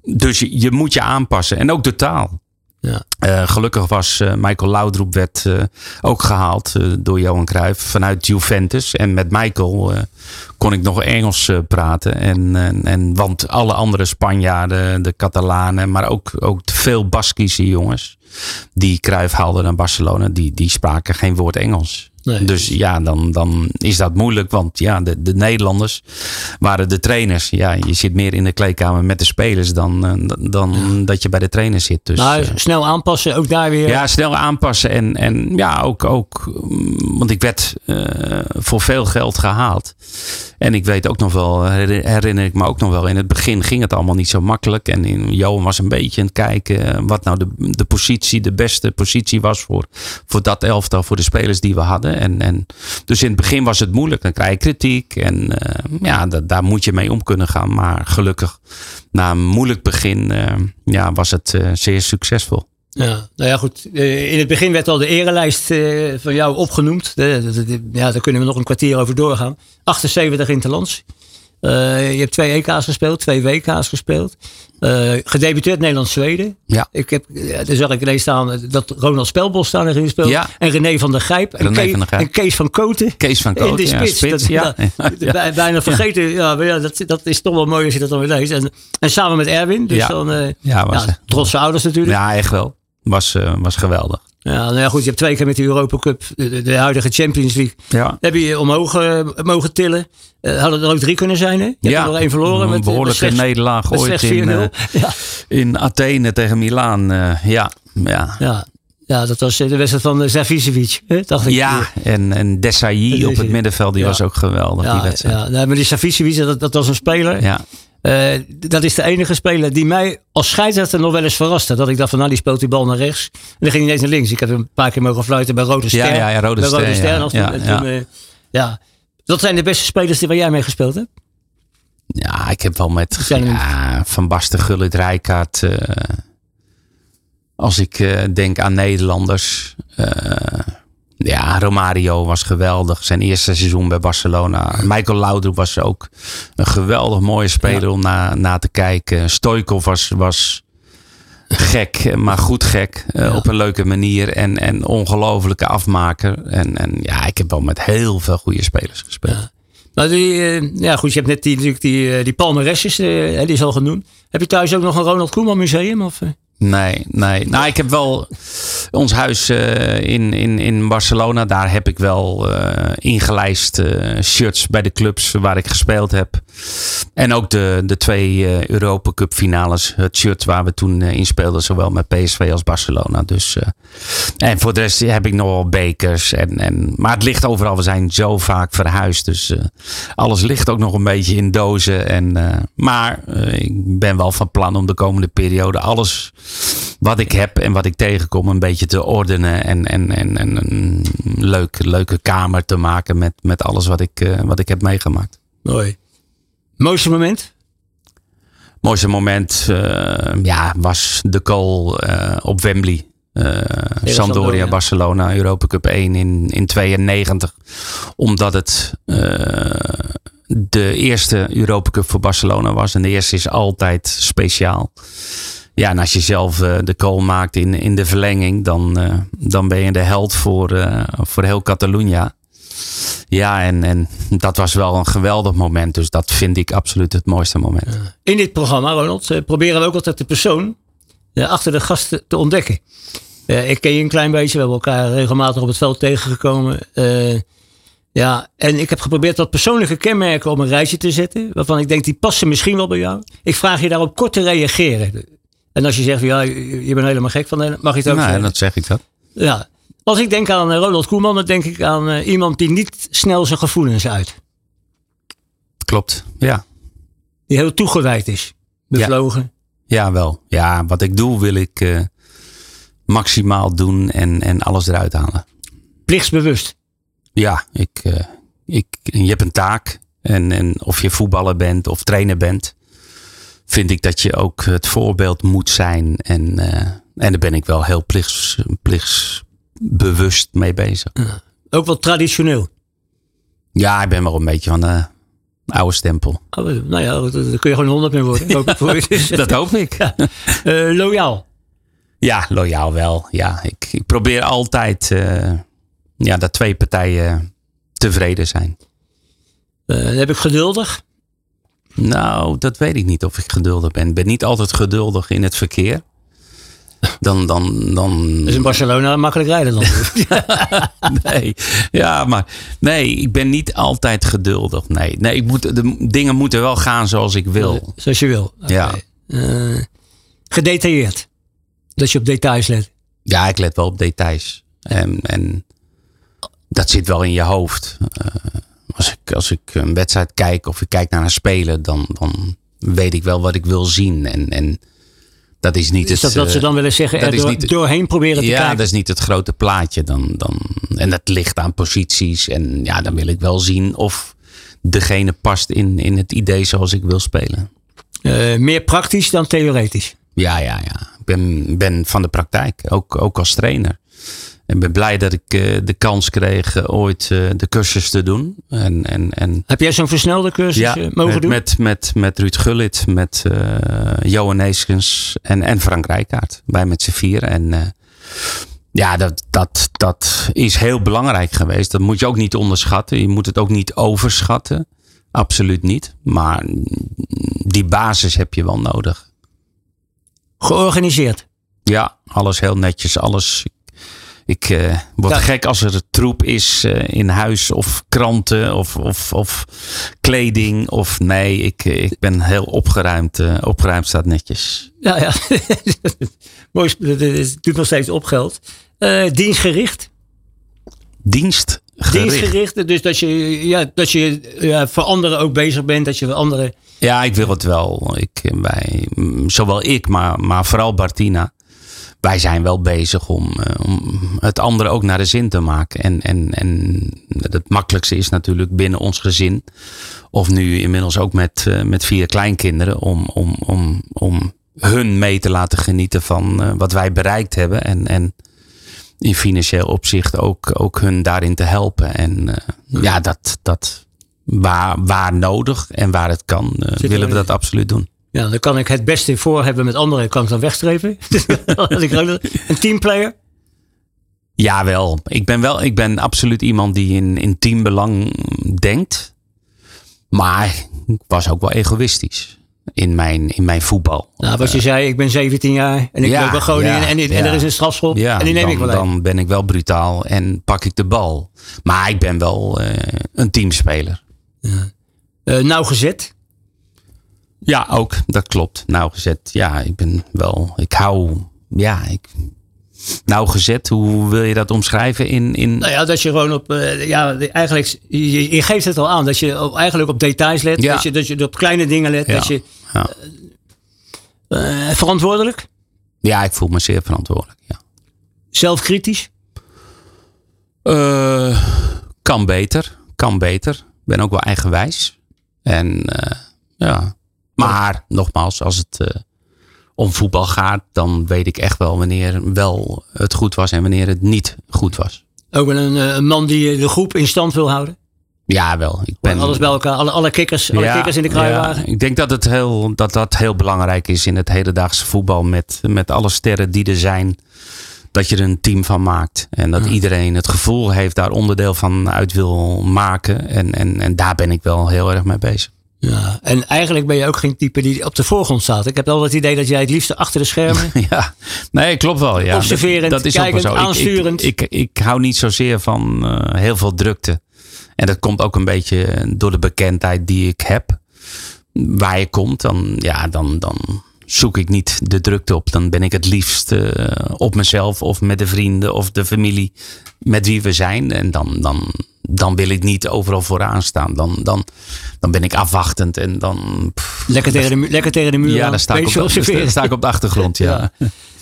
Dus je, je moet je aanpassen en ook de taal. Ja. Eh, gelukkig was uh, Michael Laudroep werd uh, ook gehaald door Johan Cruijff vanuit Juventus. En met Michael kon ik nog Engels praten. En, en, en, want alle andere Spanjaarden, de Catalanen, maar ook, ook veel Baskische jongens die Cruijff haalde naar Barcelona, die, die spraken geen woord Engels. Nee. Dus ja, dan, dan is dat moeilijk. Want ja, de, de Nederlanders waren de trainers. Ja, je zit meer in de kleedkamer met de spelers dan, eh, dan dat je bij de trainers zit. Dus, nou, snel aanpassen, ook daar weer. Ja, snel aanpassen. En, en ja, ook, ook mm, want ik werd uh, voor veel geld gehaald. En ik weet ook nog wel, herinner ik me ook nog wel, in het begin ging het allemaal niet zo makkelijk. En in, Johan was een beetje aan het kijken wat nou de, de positie, de beste positie was voor, voor dat elftal, voor de spelers die we hadden. En, en, dus in het begin was het moeilijk. Dan krijg je kritiek. En uh, ja, daar moet je mee om kunnen gaan. Maar gelukkig, na een moeilijk begin, uh, ja, was het uh, zeer succesvol. Ja, nou ja, goed. In het begin werd al de erelijst van jou opgenoemd. Ja, daar kunnen we nog een kwartier over doorgaan. 78 interlands. Uh, je hebt twee EK's gespeeld, twee WK's gespeeld. Uh, gedebuteerd Nederland-Zweden. Ja. Ik heb, daar zag ik ineens staan dat Ronald Spelbos staan erin gespeeld. Ja. En René van der Gijp. En, René van der Gijp. en Kees van Koten. Kees van Koten, in de spits. Ja, spits, dat, ja. [LAUGHS] ja. Bijna vergeten. Ja. ja, dat, dat is toch wel mooi als je dat dan weer leest. En, en samen met Erwin. Dus Ja. dan, uh, Ja, was, ja, trotse ouders natuurlijk. ja, echt wel. Was, was geweldig. Ja, nou ja, goed. Je hebt twee keer met de Europa Cup, de, de, de huidige Champions League, Ja. heb je omhoog uh, mogen tillen. Uh, hadden er ook drie kunnen zijn, hè? Je ja, hebt er één verloren. Een met, behoorlijke met slechts, nederlaag met ooit slechts 4-0. in, uh, [LAUGHS] ja, in Athene tegen Milaan. Ja, ja. ja. ja, dat was de wedstrijd van Savicevic, dacht ik. Ja, en, en Desailly op het middenveld, die was ook geweldig. die wedstrijd. ja. Maar die Savicevic, dat, dat was een speler. Ja. Uh, dat is de enige speler die mij als scheidsrechter nog wel eens verraste. Dat ik dacht van nou, die speelt die bal naar rechts. En dan ging hij ineens naar links. Ik heb hem een paar keer mogen fluiten bij Rode Ster. Ja, ja, ja, Rode bij Rode Ster, ja. Toen- Ja, uh. Dat zijn de beste spelers die waar jij mee gespeeld hebt. Ja, ik heb wel met ja, Van Basten, Gullit, Rijkaard. eh, als ik eh, denk aan Nederlanders. Ja, Romario was geweldig. Zijn eerste seizoen bij Barcelona. Michael Laudrup was ook een geweldig mooie speler om na, na te kijken. Stoikov was, was gek, maar goed gek. eh. Op een leuke manier. En, en ongelofelijke afmaker. En, en ja, ik heb wel met heel veel goede spelers gespeeld. Ja. Nou, die, eh, ja, goed, je hebt net die, natuurlijk die, eh, die palmaresjes, hè, die is al genoemd. Heb je thuis ook nog een Ronald Koeman museum? Of? Nee, nee. Nou, ik heb wel ons huis eh, in, in, in Barcelona. Daar heb ik wel eh, ingelijst eh, shirts bij de clubs waar ik gespeeld heb. En ook de, de twee eh, Europa Cup finales. Het shirt waar we toen eh, in speelden. Zowel met PSV als Barcelona. Dus, eh, en voor de rest heb ik nog wel bekers. En, en, maar het ligt overal. We zijn zo vaak verhuisd. Dus eh, alles ligt ook nog een beetje in dozen. En, eh, maar eh, ik ben wel van plan om de komende periode alles wat ik heb en wat ik tegenkom een beetje te ordenen. En, en, en, en een leuke, leuke kamer te maken met, met alles wat ik, eh, wat ik heb meegemaakt. Mooi. Mooiste moment? Mooiste moment eh, ja, was de goal eh, op Wembley. Sampdoria, Sampdoria. Barcelona, Europa Cup 1 in, in 92. Omdat het de eerste Europa Cup voor Barcelona was. En de eerste is altijd speciaal. Ja, en als je zelf eh, de goal maakt in, in de verlenging, dan, eh, dan ben je de held voor, eh, voor heel Catalunya. Ja, en, en dat was wel een geweldig moment. Dus dat vind ik absoluut het mooiste moment. In dit programma, Ronald, proberen we ook altijd de persoon achter de gasten te ontdekken. Ik ken je een klein beetje, we hebben elkaar regelmatig op het veld tegengekomen. Ja, en ik heb geprobeerd wat persoonlijke kenmerken op een rijtje te zetten, waarvan ik denk die passen misschien wel bij jou. Ik vraag je daarop kort te reageren. En als je zegt, ja, je bent helemaal gek van, mag je het ook Nou, zeggen. dat zeg ik dat. Ja. Als ik denk aan eh, Ronald Koeman, dan denk ik aan eh, iemand die niet snel zijn gevoelens uit. Klopt. Ja. Die heel toegewijd is. Bevlogen. Ja, wel. Ja, wat ik doe wil ik eh, maximaal doen en, en alles eruit halen. Plichtsbewust. Ja, ik, ik, je hebt een taak. En, en of je voetballer bent of trainer bent, vind ik dat je ook het voorbeeld moet zijn. En, eh, en daar ben ik wel heel plichts, plichtsbewust mee bezig. Ook wel traditioneel. Ja, ik ben wel een beetje van de oude stempel. Oh, nou ja, daar kun je gewoon 100 mee worden. [LAUGHS] Dat hoop ik. eh, loyaal. Ja, loyaal wel. Ja, ik, ik probeer altijd uh, ja, dat twee partijen tevreden zijn. Heb ik geduldig? Nou, dat weet ik niet of ik geduldig ben. Ik ben niet altijd geduldig in het verkeer. Dan, dan, dan... is in Barcelona makkelijk rijden dan. [LAUGHS] nee, ja, maar nee, ik ben niet altijd geduldig. Nee, nee ik moet, de dingen moeten wel gaan zoals ik wil. Zoals je wil. Ja. Uh, gedetailleerd. Dat je op details let. Ja, ik let wel op details. En, en dat zit wel in je hoofd. Uh, als, ik, als ik een wedstrijd kijk of ik kijk naar een speler, dan, dan weet ik wel wat ik wil zien. En, en dat is niet is het. Dat, ze dan willen zeggen, er door, niet, doorheen proberen te ja, kijken. Ja, dat is niet het grote plaatje. Dan, dan, en dat ligt aan posities. En ja, dan wil ik wel zien of degene past in, in het idee zoals ik wil spelen. Uh, meer praktisch dan theoretisch. Ja, ja, ja. Ik ben, ben van de praktijk, ook, ook als trainer. En ben blij dat ik uh, de kans kreeg uh, ooit uh, de cursus te doen. En, en, en, Heb jij zo'n versnelde cursus ja, mogen met, doen? Met, met, met Ruud Gullit, met Johan Neeskens en, en Frank Rijkaard. Wij met z'n vier. En ja, dat, dat, dat is heel belangrijk geweest. Dat moet je ook niet onderschatten. Je moet het ook niet overschatten. Absoluut niet. Maar die basis heb je wel nodig. Georganiseerd? Ja, alles heel netjes. Alles ik uh, word ja. gek als er troep is uh, in huis of kranten of, of, of kleding. Of nee, ik, ik ben heel opgeruimd. Uh, opgeruimd staat netjes. Ja, ja. [LAUGHS] Mooi, het doet nog steeds op geld. dienstgericht? Dienstgericht? Dienstgericht, dus dat je, ja, dat je ja, voor anderen ook bezig bent. Dat je voor anderen... Ja, ik wil het wel. Ik, bij, zowel ik, maar, maar vooral Bartina wij zijn wel bezig om, uh, om het andere ook naar de zin te maken. En, en, en het makkelijkste is natuurlijk binnen ons gezin. Of nu inmiddels ook met, uh, met vier kleinkinderen. Om, om, om, om hun mee te laten genieten van uh, wat wij bereikt hebben. En, en in financieel opzicht ook, ook hun daarin te helpen. En ja, dat, dat waar, waar nodig en waar het kan, willen we dat absoluut doen. Ja, dan kan ik het beste voor hebben met anderen, kan ik dan wegstrepen. [LAUGHS] een teamplayer? Jawel, ik ben wel, ik ben absoluut iemand die in, in teambelang denkt. Maar ik was ook wel egoïstisch in mijn, in mijn voetbal. Nou, wat je zei, ik ben 17 jaar en ik ja, gewoon ja, en, en, en er is een strafschop ja, en die neem dan, ik wel Dan ben ik wel brutaal en pak ik de bal. Maar ik ben wel uh, een teamspeler. Ja. Uh, nauwgezet? Ja, ook. Dat klopt. Nauwgezet. Ja, ik ben wel. Ik hou. Ja, ik. Nauwgezet, hoe wil je dat omschrijven? In, in... Nou ja, dat je gewoon op. Uh, ja, eigenlijk. Je, je, geeft het al aan. Dat je eigenlijk op details let. Ja. Dat, je, dat je op kleine dingen let. Ja. Dat je. Ja. Uh, verantwoordelijk? ja, ik voel me zeer verantwoordelijk. Ja. Zelfkritisch? Uh, kan beter. Kan beter. Ik ben ook wel eigenwijs. En ja, maar nogmaals, als het uh, om voetbal gaat, dan weet ik echt wel wanneer wel het goed was en wanneer het niet goed was. Ook een, een man die de groep in stand wil houden? Ja, wel. Ik ben, Alles bij elkaar, alle, alle, kikkers, alle ja, kikkers in de kruiwagen. Ja, ik denk dat, het heel, dat dat heel belangrijk is in het hedendaagse voetbal. Met, met alle sterren die er zijn. Dat je er een team van maakt. En dat Ja. iedereen het gevoel heeft daar onderdeel van uit wil maken. En, en, en daar ben ik wel heel erg mee bezig. Ja, en eigenlijk ben je ook geen type die op de voorgrond staat. Ik heb wel het idee dat jij het liefst achter de schermen. [LAUGHS] Ja, nee, klopt wel. Ja. Observerend, dat is kijkend, ook wel zo. Aansturend. Ik, ik, ik, hou niet zozeer van eh, heel veel drukte. En dat komt ook een beetje door de bekendheid die ik heb. Waar je komt, dan, ja, dan, dan zoek ik niet de drukte op. Dan ben ik het liefst eh, op mezelf of met de vrienden of de familie met wie we zijn. En dan, dan, dan wil ik niet overal vooraan staan. Dan, dan, dan ben ik afwachtend en dan. pff, Lekker tegen de, mu- lekker tegen de muur ja, dan sta ik, op de, dan observeren. sta ik op de achtergrond. [LAUGHS] Ja.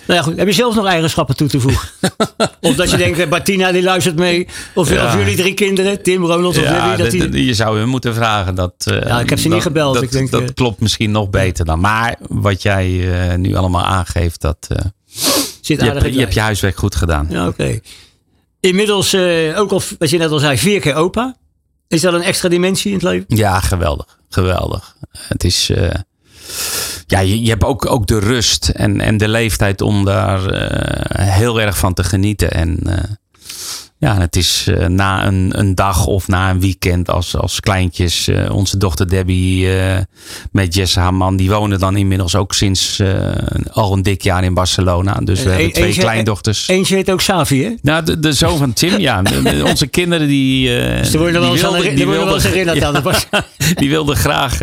Nou ja, goed. Heb je zelf nog eigenschappen toe te voegen? [LAUGHS] of dat je denkt, eh, Martina die luistert mee. Of, Ja. of jullie drie kinderen, Tim, Ronald of Ja, Lily. Dat die... je zou hun moeten vragen. Dat, eh, Ja, ik heb ze niet gebeld. Dat, Ik denk, dat eh, klopt misschien nog beter dan. Maar wat jij eh, nu allemaal aangeeft, dat, eh, zit je, hebt, je hebt je huiswerk goed gedaan. Ja, oké. Inmiddels, eh, ook al, wat je net al zei, vier keer opa. Is dat een extra dimensie in het leven? Ja, geweldig. Geweldig. Het is. eh, ja, je, je hebt ook, ook de rust en, en de leeftijd om daar eh, heel erg van te genieten. En ja, het is eh, na een, een dag of na een weekend als, als kleintjes. eh, onze dochter Debbie eh, met Jesse haar man. Die wonen dan inmiddels ook sinds al een dik jaar in Barcelona. Dus we hebben twee eentje- kleindochters. Eentje heet ook Savi, hè? Nou, de, de zoon van Tim, ja. Onze kinderen die... Dus worden wel die worden wel eens wilden- herinnerd aan de [LAUGHS] Bas. Die wilden graag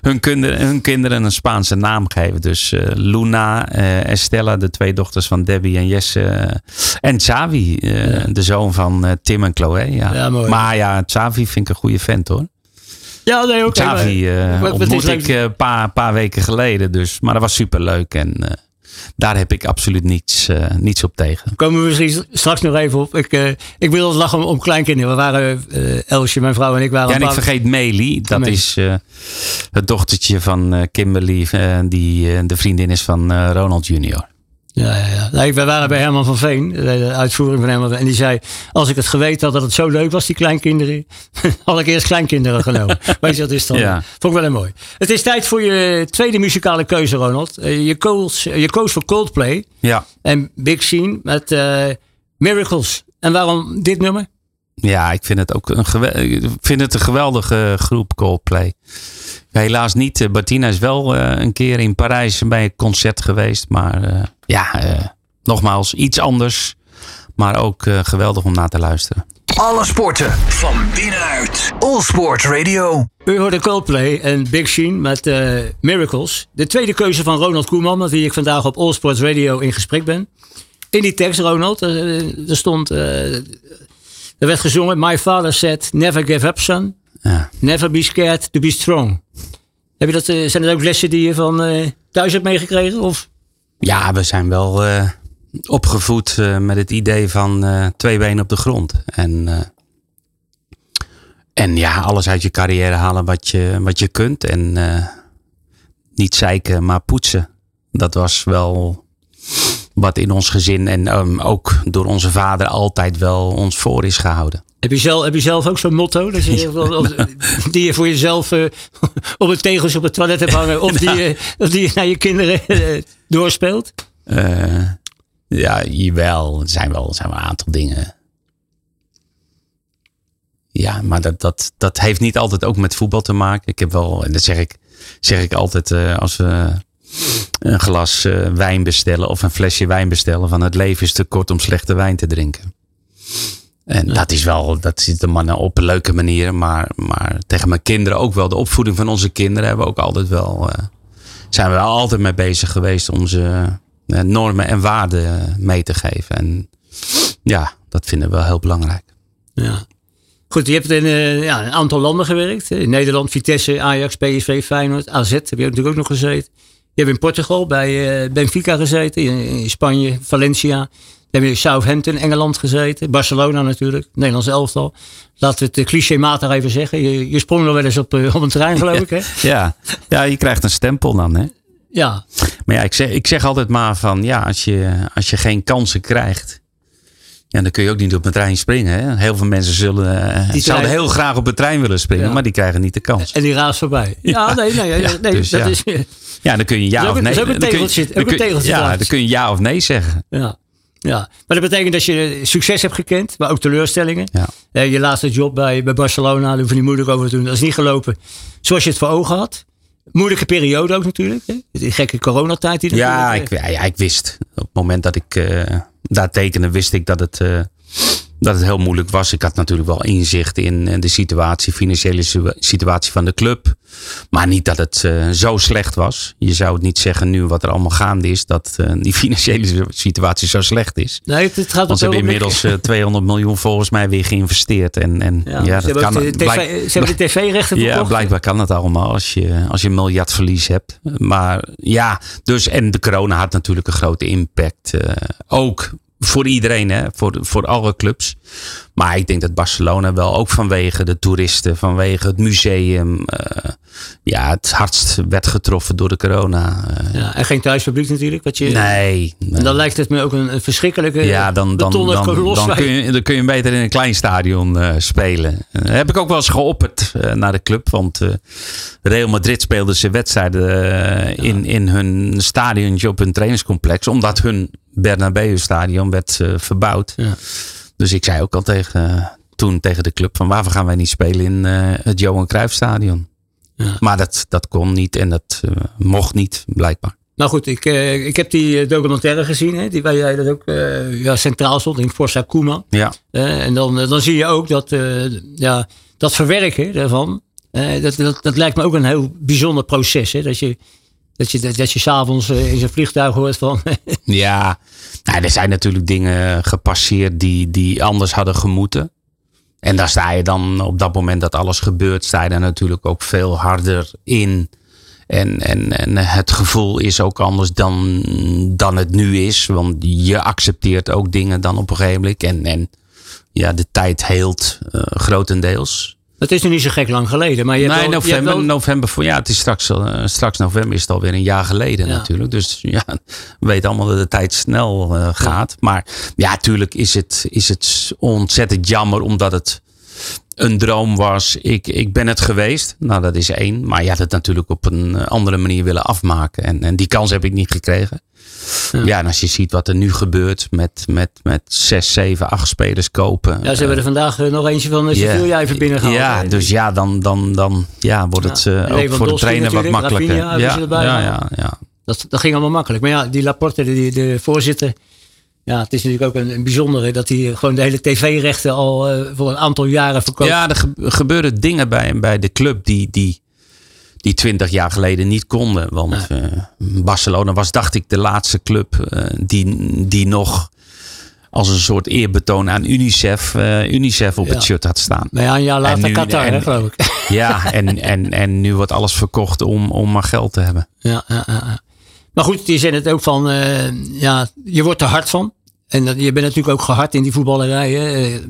hun, kinderen, hun kinderen een Spaanse naam geven. Dus Luna, Estella, de twee dochters van Debbie en Jesse. en Xavi, de zoon van eh, Tim en Chloe. Ja. Maar ja, Xavi vind ik een goede vent hoor. Ja, nee, oké. maar- Xavi ontmoette leuk- ik eh, een paar, paar weken geleden. Dus, maar dat was superleuk. En eh, daar heb ik absoluut niets, niets op tegen. Komen we misschien straks nog even op. Ik, ik wil het lachen om, om kleinkinderen. We waren, Elsje, mijn vrouw en ik waren Ja, en ik vergeet Meili. Dat is het dochtertje van Kimberly, die de vriendin is van Ronald Junior. Ja, ja, ja. Nee, we waren bij Herman van Veen, de uitvoering van Herman van En die zei, als ik het geweten had dat het zo leuk was, die kleinkinderen, [LAUGHS] had ik eerst kleinkinderen genomen. [LAUGHS] Weet je, dat is dan, Ja. vond ik wel heel mooi. Het is tijd voor je tweede muzikale keuze, Ronald. Eh, Je koos, je koos voor Coldplay Ja. en Big Scene met eh, Miracles. En waarom dit nummer? Ja, ik vind het ook een, ik vind het een geweldige groep Coldplay. Helaas niet. Eh, Bettina is wel eh, een keer in Parijs bij een concert geweest. Maar eh, ja, eh, nogmaals, iets anders. Maar ook eh, geweldig om naar te luisteren. Alle sporten van binnenuit. All Sport Radio. U hoorde Coldplay en Big Sheen met eh, Miracles. De tweede keuze van Ronald Koeman, met wie ik vandaag op All Sports Radio in gesprek ben. In die tekst, Ronald, eh, er stond... eh, er werd gezongen, My father said, never give up son. Ja. Never be scared to be strong. Heb je dat, eh, zijn dat ook lessen die je van eh, thuis hebt meegekregen? Of? Ja, we zijn wel eh, opgevoed met het idee van twee benen op de grond. En, en ja, alles uit je carrière halen wat je, wat je kunt. En niet zeiken, maar poetsen. Dat was wel wat in ons gezin en ehm, ook door onze vader altijd wel ons voor is gehouden. Heb je zelf, heb je zelf ook zo'n motto? Dat je, die je voor jezelf eh, op het tegels op het toilet hebt hangen. Of die, [LAUGHS] je- of die je naar je kinderen eh, doorspeelt? Eh, ja, jawel. Er zijn wel, zijn wel een aantal dingen. Ja, maar dat, dat, dat heeft niet altijd ook met voetbal te maken. Ik heb wel, en dat zeg ik, zeg ik altijd als we een glas wijn bestellen of een flesje wijn bestellen. Van het leven is te kort om slechte wijn te drinken. En dat is wel, dat zit de mannen op een leuke manier. Maar, maar tegen mijn kinderen ook wel. De opvoeding van onze kinderen hebben we ook altijd wel, eh, zijn we wel altijd mee bezig geweest om ze eh, normen en waarden mee te geven. En ja, dat vinden we wel heel belangrijk. Ja. Goed, je hebt in eh, ja, een aantal landen gewerkt. In Nederland, Vitesse, Ajax, PSV, Feyenoord, AZ heb je natuurlijk ook nog gezeten. Je hebt in Portugal bij Benfica gezeten. In, in Spanje, Valencia. Dan heb je in Southampton, Engeland gezeten. Barcelona natuurlijk, Nederlands elftal. Laten we het uh, clichématig even zeggen. Je, je sprong nog wel eens op, eh, op een trein geloof ik hè? [LAUGHS] Ja, ja, je krijgt een stempel dan. Hè? Ja, Maar ja, ik zeg, ik zeg altijd maar van ja, als je, als je geen kansen krijgt. Ja, dan kun je ook niet op een trein springen. Hè? Heel veel mensen zullen, eh, zouden heel graag op een trein willen springen, Ja. maar die krijgen niet de kans. en die raast voorbij. [LAUGHS] Ja, Ja. nee, nee, nee, dus dat is... Ja, dan kun je ja of nee. dat is ook een dan tegeltje- kun Ja, dan kun je ja of nee zeggen. Ja. Ja, maar dat betekent dat je succes hebt gekend, maar ook teleurstellingen. Ja. Eh, je laatste job bij, bij Barcelona, daar hoef je niet moeilijk over te doen. Dat is niet gelopen zoals je het voor ogen had. Moeilijke periode ook natuurlijk. Hè? Die gekke coronatijd die Ja, ik, ja, ja, ik wist. Op het moment dat ik eh, daar tekende, wist ik dat het, eh, dat het heel moeilijk was. Ik had natuurlijk wel inzicht in eh, de situatie, financiële situa- situatie van de club. Maar niet dat het eh, zo slecht was. Je zou het niet zeggen nu wat er allemaal gaande is, dat eh, die [LAUGHS] financiële situatie zo slecht is. Nee, het, het gaat Want ze hebben inmiddels eh, 200 miljoen volgens mij weer geïnvesteerd. En, en ja, dat kan. de TV, blijk- ze hebben de tv-rechten ja, verkocht. blijkbaar kan het allemaal als je, als je een miljard verlies hebt. Maar ja, dus en de corona had natuurlijk een grote impact. ook voor iedereen, hè? Voor, voor alle clubs. Maar ik denk dat Barcelona wel ook vanwege de toeristen, vanwege het museum, uh, ja, het hardst werd getroffen door de corona. Uh. Ja, en geen thuispubliek natuurlijk. Wat je, nee, dan lijkt het me ook een, verschrikkelijke. Ja, dan, dan, dan, dan, dan, kun je, dan kun je beter in een klein stadion uh, spelen. heb ik ook wel eens geopperd naar de club. Want Real Madrid speelde zijn wedstrijden in, in hun stadiontje op hun trainingscomplex. Omdat hun Bernabeu stadion werd verbouwd. Ja. Dus ik zei ook al tegen, toen tegen de club van waarvoor gaan wij niet spelen in uh, het Johan Cruijff stadion. Ja. Maar dat, dat kon niet en dat mocht niet, blijkbaar. Nou goed, ik, ik heb die documentaire gezien, hè, die, waar jij dat ook ja, centraal stond in Forza Koeman. Ja. en dan, dan zie je ook dat, ja, dat verwerken daarvan, dat, dat, dat lijkt me ook een heel bijzonder proces. Hè, dat je dat je, dat, je s'avonds in zijn vliegtuig hoort van. [LAUGHS] ja, nou, er zijn natuurlijk dingen gepasseerd die, die anders hadden gemoeten. En daar sta je dan op dat moment dat alles gebeurt, sta je daar natuurlijk ook veel harder in. En, en, en het gevoel is ook anders dan, dan het nu is. Want je accepteert ook dingen dan op een gegeven moment. En, en ja, de tijd heelt uh, grotendeels. Het is nu niet zo gek lang geleden. Maar je nee, wel, november, wel... november voor, ja, het is straks, uh, straks november is het alweer een jaar geleden ja. natuurlijk. Dus ja, we weten allemaal dat de tijd snel uh, gaat. Ja. Maar ja, natuurlijk is het, is het ontzettend jammer omdat het een droom was. Ik, ik ben het geweest. Nou, dat is één. Maar je had het natuurlijk op een andere manier willen afmaken. En, en die kans heb ik niet gekregen. Ja. ja. en als je ziet wat er nu gebeurt met, met, met zes, zeven, acht spelers kopen. Ja, ze hebben er vandaag uh, nog eentje van Sevilla yeah. even binnen gehaald. Ja, dus ja, dan, dan, dan ja, wordt het uh, ook voor de trainer wat makkelijker. Ja, ja, ja, ja, Dat, dat ging allemaal makkelijk. Maar ja, die Laporte, de, de voorzitter. Ja, het is natuurlijk ook een, een bijzondere dat hij gewoon de hele tv-rechten al uh, voor een aantal jaren verkoopt. Ja, er gebeuren dingen bij, bij de club die, die, die twintig jaar geleden niet konden. Want uh, Barcelona was, dacht ik, de laatste club uh, die, die nog als een soort eerbetoon aan UNICEF, uh, UNICEF op ja. het shirt had staan. Nou ja, een jaar later nu, Qatar, en, hè, geloof ik. Ja, en, en, en nu wordt alles verkocht om, om maar geld te hebben. Ja, ja, ja. Maar goed, je zei het ook van, ja, je wordt er hard van. En je bent natuurlijk ook gehard in die voetballerij.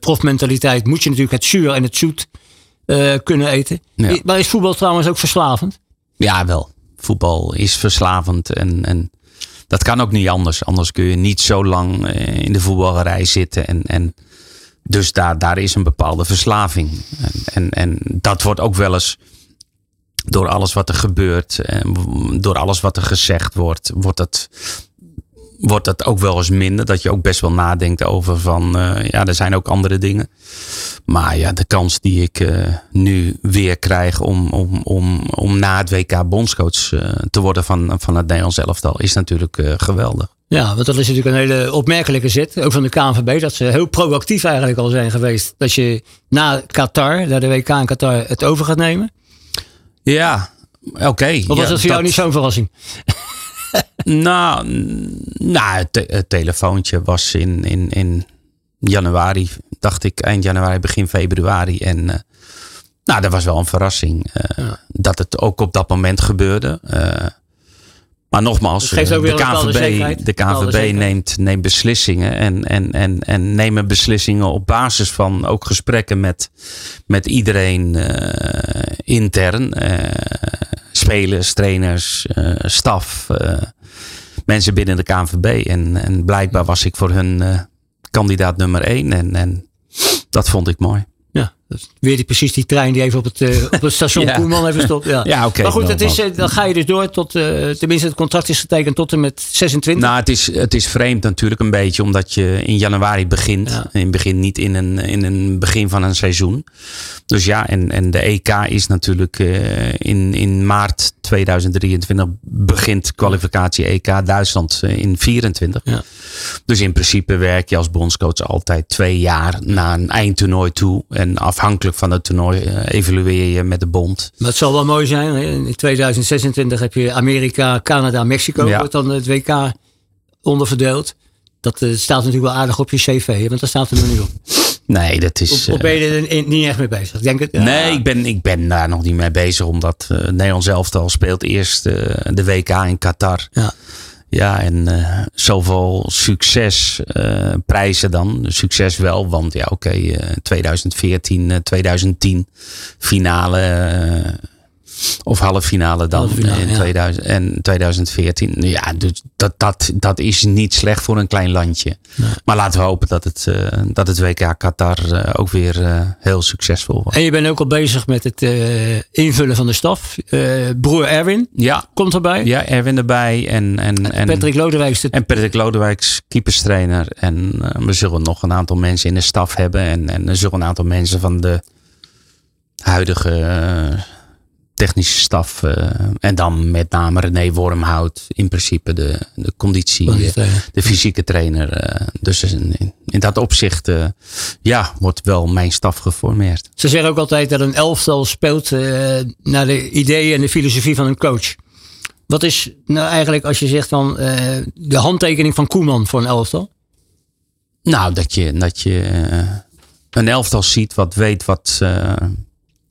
profmentaliteit moet je natuurlijk het zuur en het zoet kunnen eten. Ja. Maar is voetbal trouwens ook verslavend? Ja, wel. Voetbal is verslavend en, en dat kan ook niet anders. Anders kun je niet zo lang in de voetballerij zitten. En, en dus daar, daar is een bepaalde verslaving. En, en, en dat wordt ook wel eens door alles wat er gebeurt, en door alles wat er gezegd wordt, wordt het wordt dat ook wel eens minder. Dat je ook best wel nadenkt over van, uh, ja, er zijn ook andere dingen. Maar ja, de kans die ik uh, nu weer krijg om, om, om, om na het WK bondscoach te worden van, van het Nederlands elftal is natuurlijk geweldig. Ja, want dat is natuurlijk een hele opmerkelijke zet. Ook van de KNVB. Dat ze heel proactief eigenlijk al zijn geweest. Dat je na Qatar, na de WK in Qatar, het over gaat nemen. Ja, oké. Okay. Of was ja, dat voor jou niet zo'n verrassing? [LAUGHS] nou, nou het, te het, telefoontje was in, in, in januari, dacht ik, eind januari, begin februari. En uh, nou, dat was wel een verrassing uh, ja. dat het ook op dat moment gebeurde. Uh, maar nogmaals, de KVB, de KVB neemt, neemt beslissingen en, en, en, en nemen beslissingen op basis van ook gesprekken met, met iedereen intern spelers, trainers, uh, staf, mensen binnen de KNVB. En, en blijkbaar was ik voor hun kandidaat nummer één. En, en dat vond ik mooi. Ja, weer die, precies die trein die even op het, uh, op het station [LAUGHS] ja. Koeman even stopt. Ja, ja oké. Okay, maar goed, het is, dan ga je dus door tot, uh, tenminste het contract is getekend tot en met 26. Nou, het is, het is vreemd natuurlijk een beetje, omdat je in januari begint. Ja. In begin niet in een, in een begin van een seizoen. Dus ja, en, en de EK is natuurlijk in, in maart 2023 begint kwalificatie EK Duitsland in 24. Ja. Dus in principe werk je als bondscoach altijd twee jaar na een eindtoernooi toe. En afhankelijk van het toernooi evalueer je met de bond. Maar het zal wel mooi zijn. In 2026 heb je Amerika, Canada, Mexico. Ja. Wordt dan het WK onderverdeeld. Dat uh, staat natuurlijk wel aardig op je cv. Want daar staat er niet op. Nee, dat is. Of, of ben je er niet echt mee bezig? Denk het. Nee, ik ben, ik ben daar nog niet mee bezig. Omdat uh, Nederland zelf al speelt eerst de WK in Qatar. Ja. Ja, en uh, zoveel succes uh, prijzen dan. Succes wel, want ja, oké, okay, uh, 2014, 2010 finale of halve finale dan finale, in ja. 2000, en 2014. Ja, dus dat, dat, dat is niet slecht voor een klein landje. Nee. Maar laten we hopen dat het, uh, dat het WK Qatar uh, ook weer uh, heel succesvol wordt. En je bent ook al bezig met het invullen van de staf. broer Erwin ja. komt erbij. Ja, Erwin erbij. En, en, en Patrick Lodewijks. En Patrick Lodewijks, keeperstrainer. En we zullen nog een aantal mensen in de staf hebben. En, en er zullen een aantal mensen van de huidige technische staf. Uh, en dan met name René Wormhout. In principe de, de conditie, uh, de fysieke trainer. Uh, dus in, in, dat opzicht ja, wordt wel mijn staf geformeerd. Ze zeggen ook altijd dat een elftal speelt naar de ideeën en de filosofie van een coach. Wat is nou eigenlijk als je zegt van de handtekening van Koeman voor een elftal? Nou, dat je, dat je een elftal ziet wat weet wat,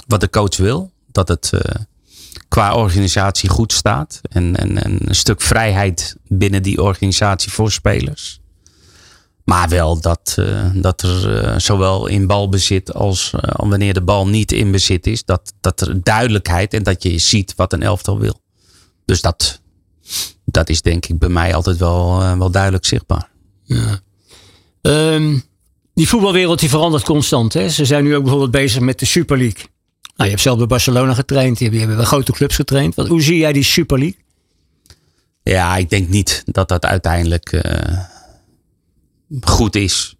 wat de coach wil dat het uh, qua organisatie goed staat. En, en, en, een stuk vrijheid binnen die organisatie voor spelers. Maar wel dat, uh, dat er uh, zowel in balbezit als wanneer de bal niet in bezit is, dat, dat er duidelijkheid en dat je ziet wat een elftal wil. Dus dat, dat is denk ik bij mij altijd wel, wel duidelijk zichtbaar. Ja. Um, die voetbalwereld die verandert constant. Hè? Ze zijn nu ook bijvoorbeeld bezig met de Super League. Nou, je hebt zelf bij Barcelona getraind, je hebt bij grote clubs getraind. Wat, hoe zie jij die Super League? Ja, ik denk niet dat dat uiteindelijk uh, goed is.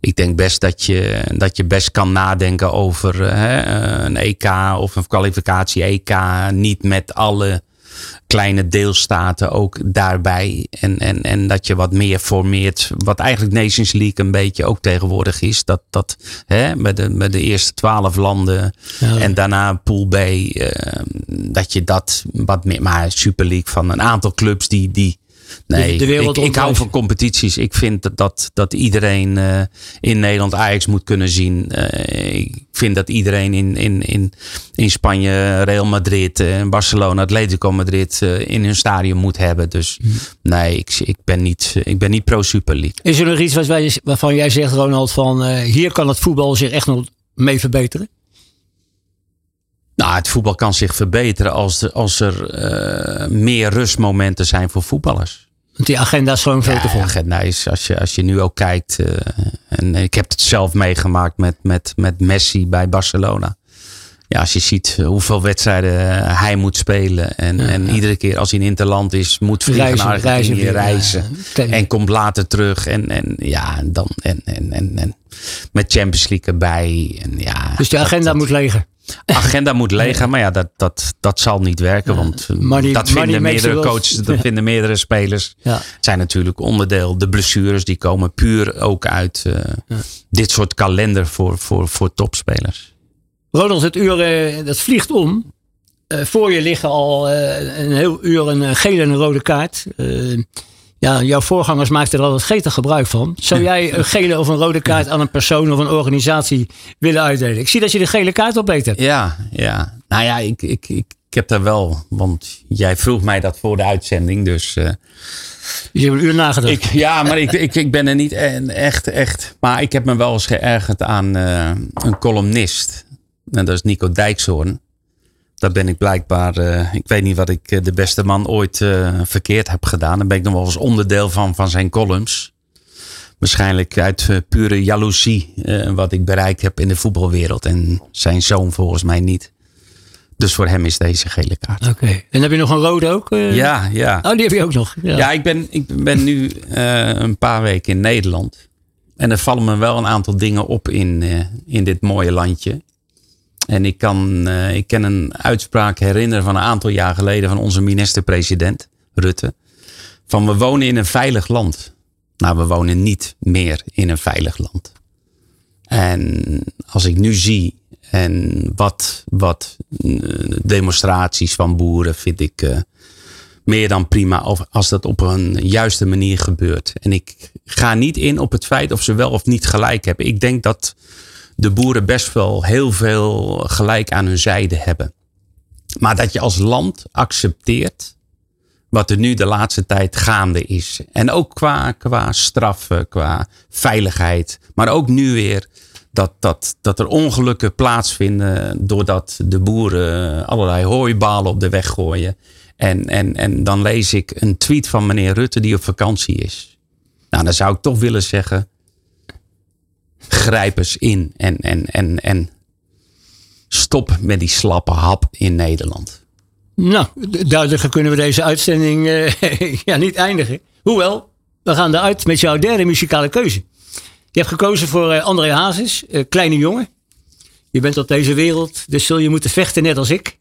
Ik denk best dat je, dat je best kan nadenken over uh, een EK of een kwalificatie EK. Niet met alle kleine deelstaten ook daarbij. En, en, en dat je wat meer formeert. Wat eigenlijk Nations League een beetje ook tegenwoordig is. Dat, dat hè, met, de, met de eerste twaalf landen ja. en daarna Pool B. Uh, dat je dat wat meer. Maar Super League van een aantal clubs die, die Nee, de, de ik, ik, hou van competities. Ik vind dat, dat, dat iedereen uh, in Nederland Ajax moet kunnen zien. Uh, ik vind dat iedereen in, in, in, in Spanje Real Madrid en Barcelona, Atletico Madrid in hun stadion moet hebben. Dus mm. nee, ik, ik, ben niet, ik ben niet pro Super League. Is er nog iets waarvan jij zegt, Ronald, van hier kan het voetbal zich echt nog mee verbeteren? Nou, het voetbal kan zich verbeteren als, als er uh, meer rustmomenten zijn voor voetballers. Want die agenda is gewoon veel ja, te vol. De agenda is, als je, als je nu ook kijkt, uh, en ik heb het zelf meegemaakt met, met, met Messi bij Barcelona. Ja, als je ziet hoeveel wedstrijden hij moet spelen. En, ja, en ja. iedere keer als hij in Interland is, moet vliegen reizen, naar Argentinië reizen. reizen en komt later terug. En, en ja, dan en, en, en, en met Champions League erbij. En ja, dus de agenda dat, moet legen agenda moet leeg Maar ja, dat, dat, dat zal niet werken. Want money, dat vinden meerdere coaches, dat vinden meerdere spelers. [LAUGHS] Ja. Zijn natuurlijk onderdeel. De blessures die komen puur ook uit uh, ja. dit soort kalender voor, voor, voor topspelers. Ronald, het uur uh, dat vliegt om. Uh, voor je liggen al een heel uur een gele en een rode kaart. Ja, jouw voorgangers maakten er altijd gretig gebruik van. Zou jij een gele of een rode kaart aan een persoon of een organisatie willen uitdelen? Ik zie dat je de gele kaart op hebt. Ja, ja. Nou ja, ik, ik, ik, ik heb daar wel, want jij vroeg mij dat voor de uitzending, dus... Uh, je hebt een uur nagedacht. Ik, ja, maar ik, ik, ik ben er niet echt, echt... Maar ik heb me wel eens geërgerd aan uh, een columnist. En dat is Nico Dijkshoorn. Daar ben ik blijkbaar, uh, ik weet niet wat ik uh, de beste man ooit uh, verkeerd heb gedaan. Daar ben ik nog wel eens onderdeel van, van zijn columns. Waarschijnlijk uit pure jaloezie wat ik bereikt heb in de voetbalwereld. En zijn zoon volgens mij niet. Dus voor hem is deze gele kaart. Oké. Okay. En heb je nog een rode ook? Ja, ja. Oh, die heb je ook nog. Ja, ja ik, ben, ik ben nu een paar weken in Nederland. En er vallen me wel een aantal dingen op in, in dit mooie landje. En ik kan, uh, ik kan een uitspraak herinneren van een aantal jaar geleden van onze minister-president Rutte. Van we wonen in een veilig land. Nou, we wonen niet meer in een veilig land. En als ik nu zie en wat, wat uh, demonstraties van boeren vind ik uh, meer dan prima als dat op een juiste manier gebeurt. En ik ga niet in op het feit of ze wel of niet gelijk hebben. Ik denk dat de boeren best wel heel veel gelijk aan hun zijde hebben. Maar dat je als land accepteert wat er nu de laatste tijd gaande is. En ook qua, qua straffen, qua veiligheid. Maar ook nu weer dat, dat, dat er ongelukken plaatsvinden doordat de boeren allerlei hooibalen op de weg gooien. En, en, en dan lees ik een tweet van meneer Rutte die op vakantie is. Nou, dan zou ik toch willen zeggen, grijp eens in en, en, en, en stop met die slappe hap in Nederland. Nou, duidelijker kunnen we deze uitzending uh, [LAUGHS] ja, niet eindigen. Hoewel, we gaan eruit met jouw derde muzikale keuze. Je hebt gekozen voor uh, André Hazes, uh, kleine jongen. Je bent op deze wereld, dus zul je moeten vechten net als ik.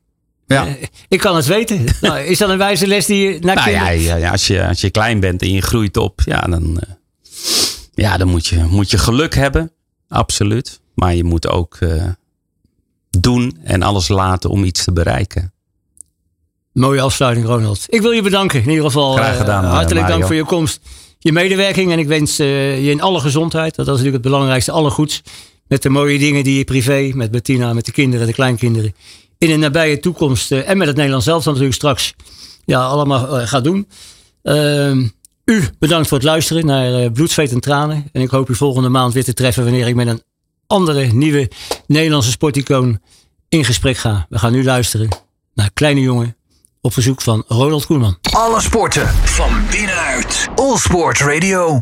Ja. ik kan het weten. [LAUGHS] nou, is dat een wijze les die je naar nou, ja, ja, als, je, als je klein bent en je groeit op, ja, dan, ja, dan moet, je, moet je geluk hebben. Absoluut. Maar je moet ook doen en alles laten om iets te bereiken. Mooie afsluiting, Ronald. Ik wil je bedanken in ieder geval. Graag gedaan. Uh, hartelijk dank voor je komst, je medewerking. En ik wens uh, je in alle gezondheid. Dat is natuurlijk het belangrijkste, alle goeds. Met de mooie dingen die je privé, met Bettina, met de kinderen, de kleinkinderen. In de nabije toekomst en met het Nederlands zelf natuurlijk straks. Ja, allemaal gaat doen. U bedankt voor het luisteren naar Bloed, Zweet en Tranen. En ik hoop u volgende maand weer te treffen wanneer ik met een andere nieuwe Nederlandse sporticoon in gesprek ga. We gaan nu luisteren naar Kleine Jongen op verzoek van Ronald Koeman. Alle sporten van binnenuit. All Sport Radio.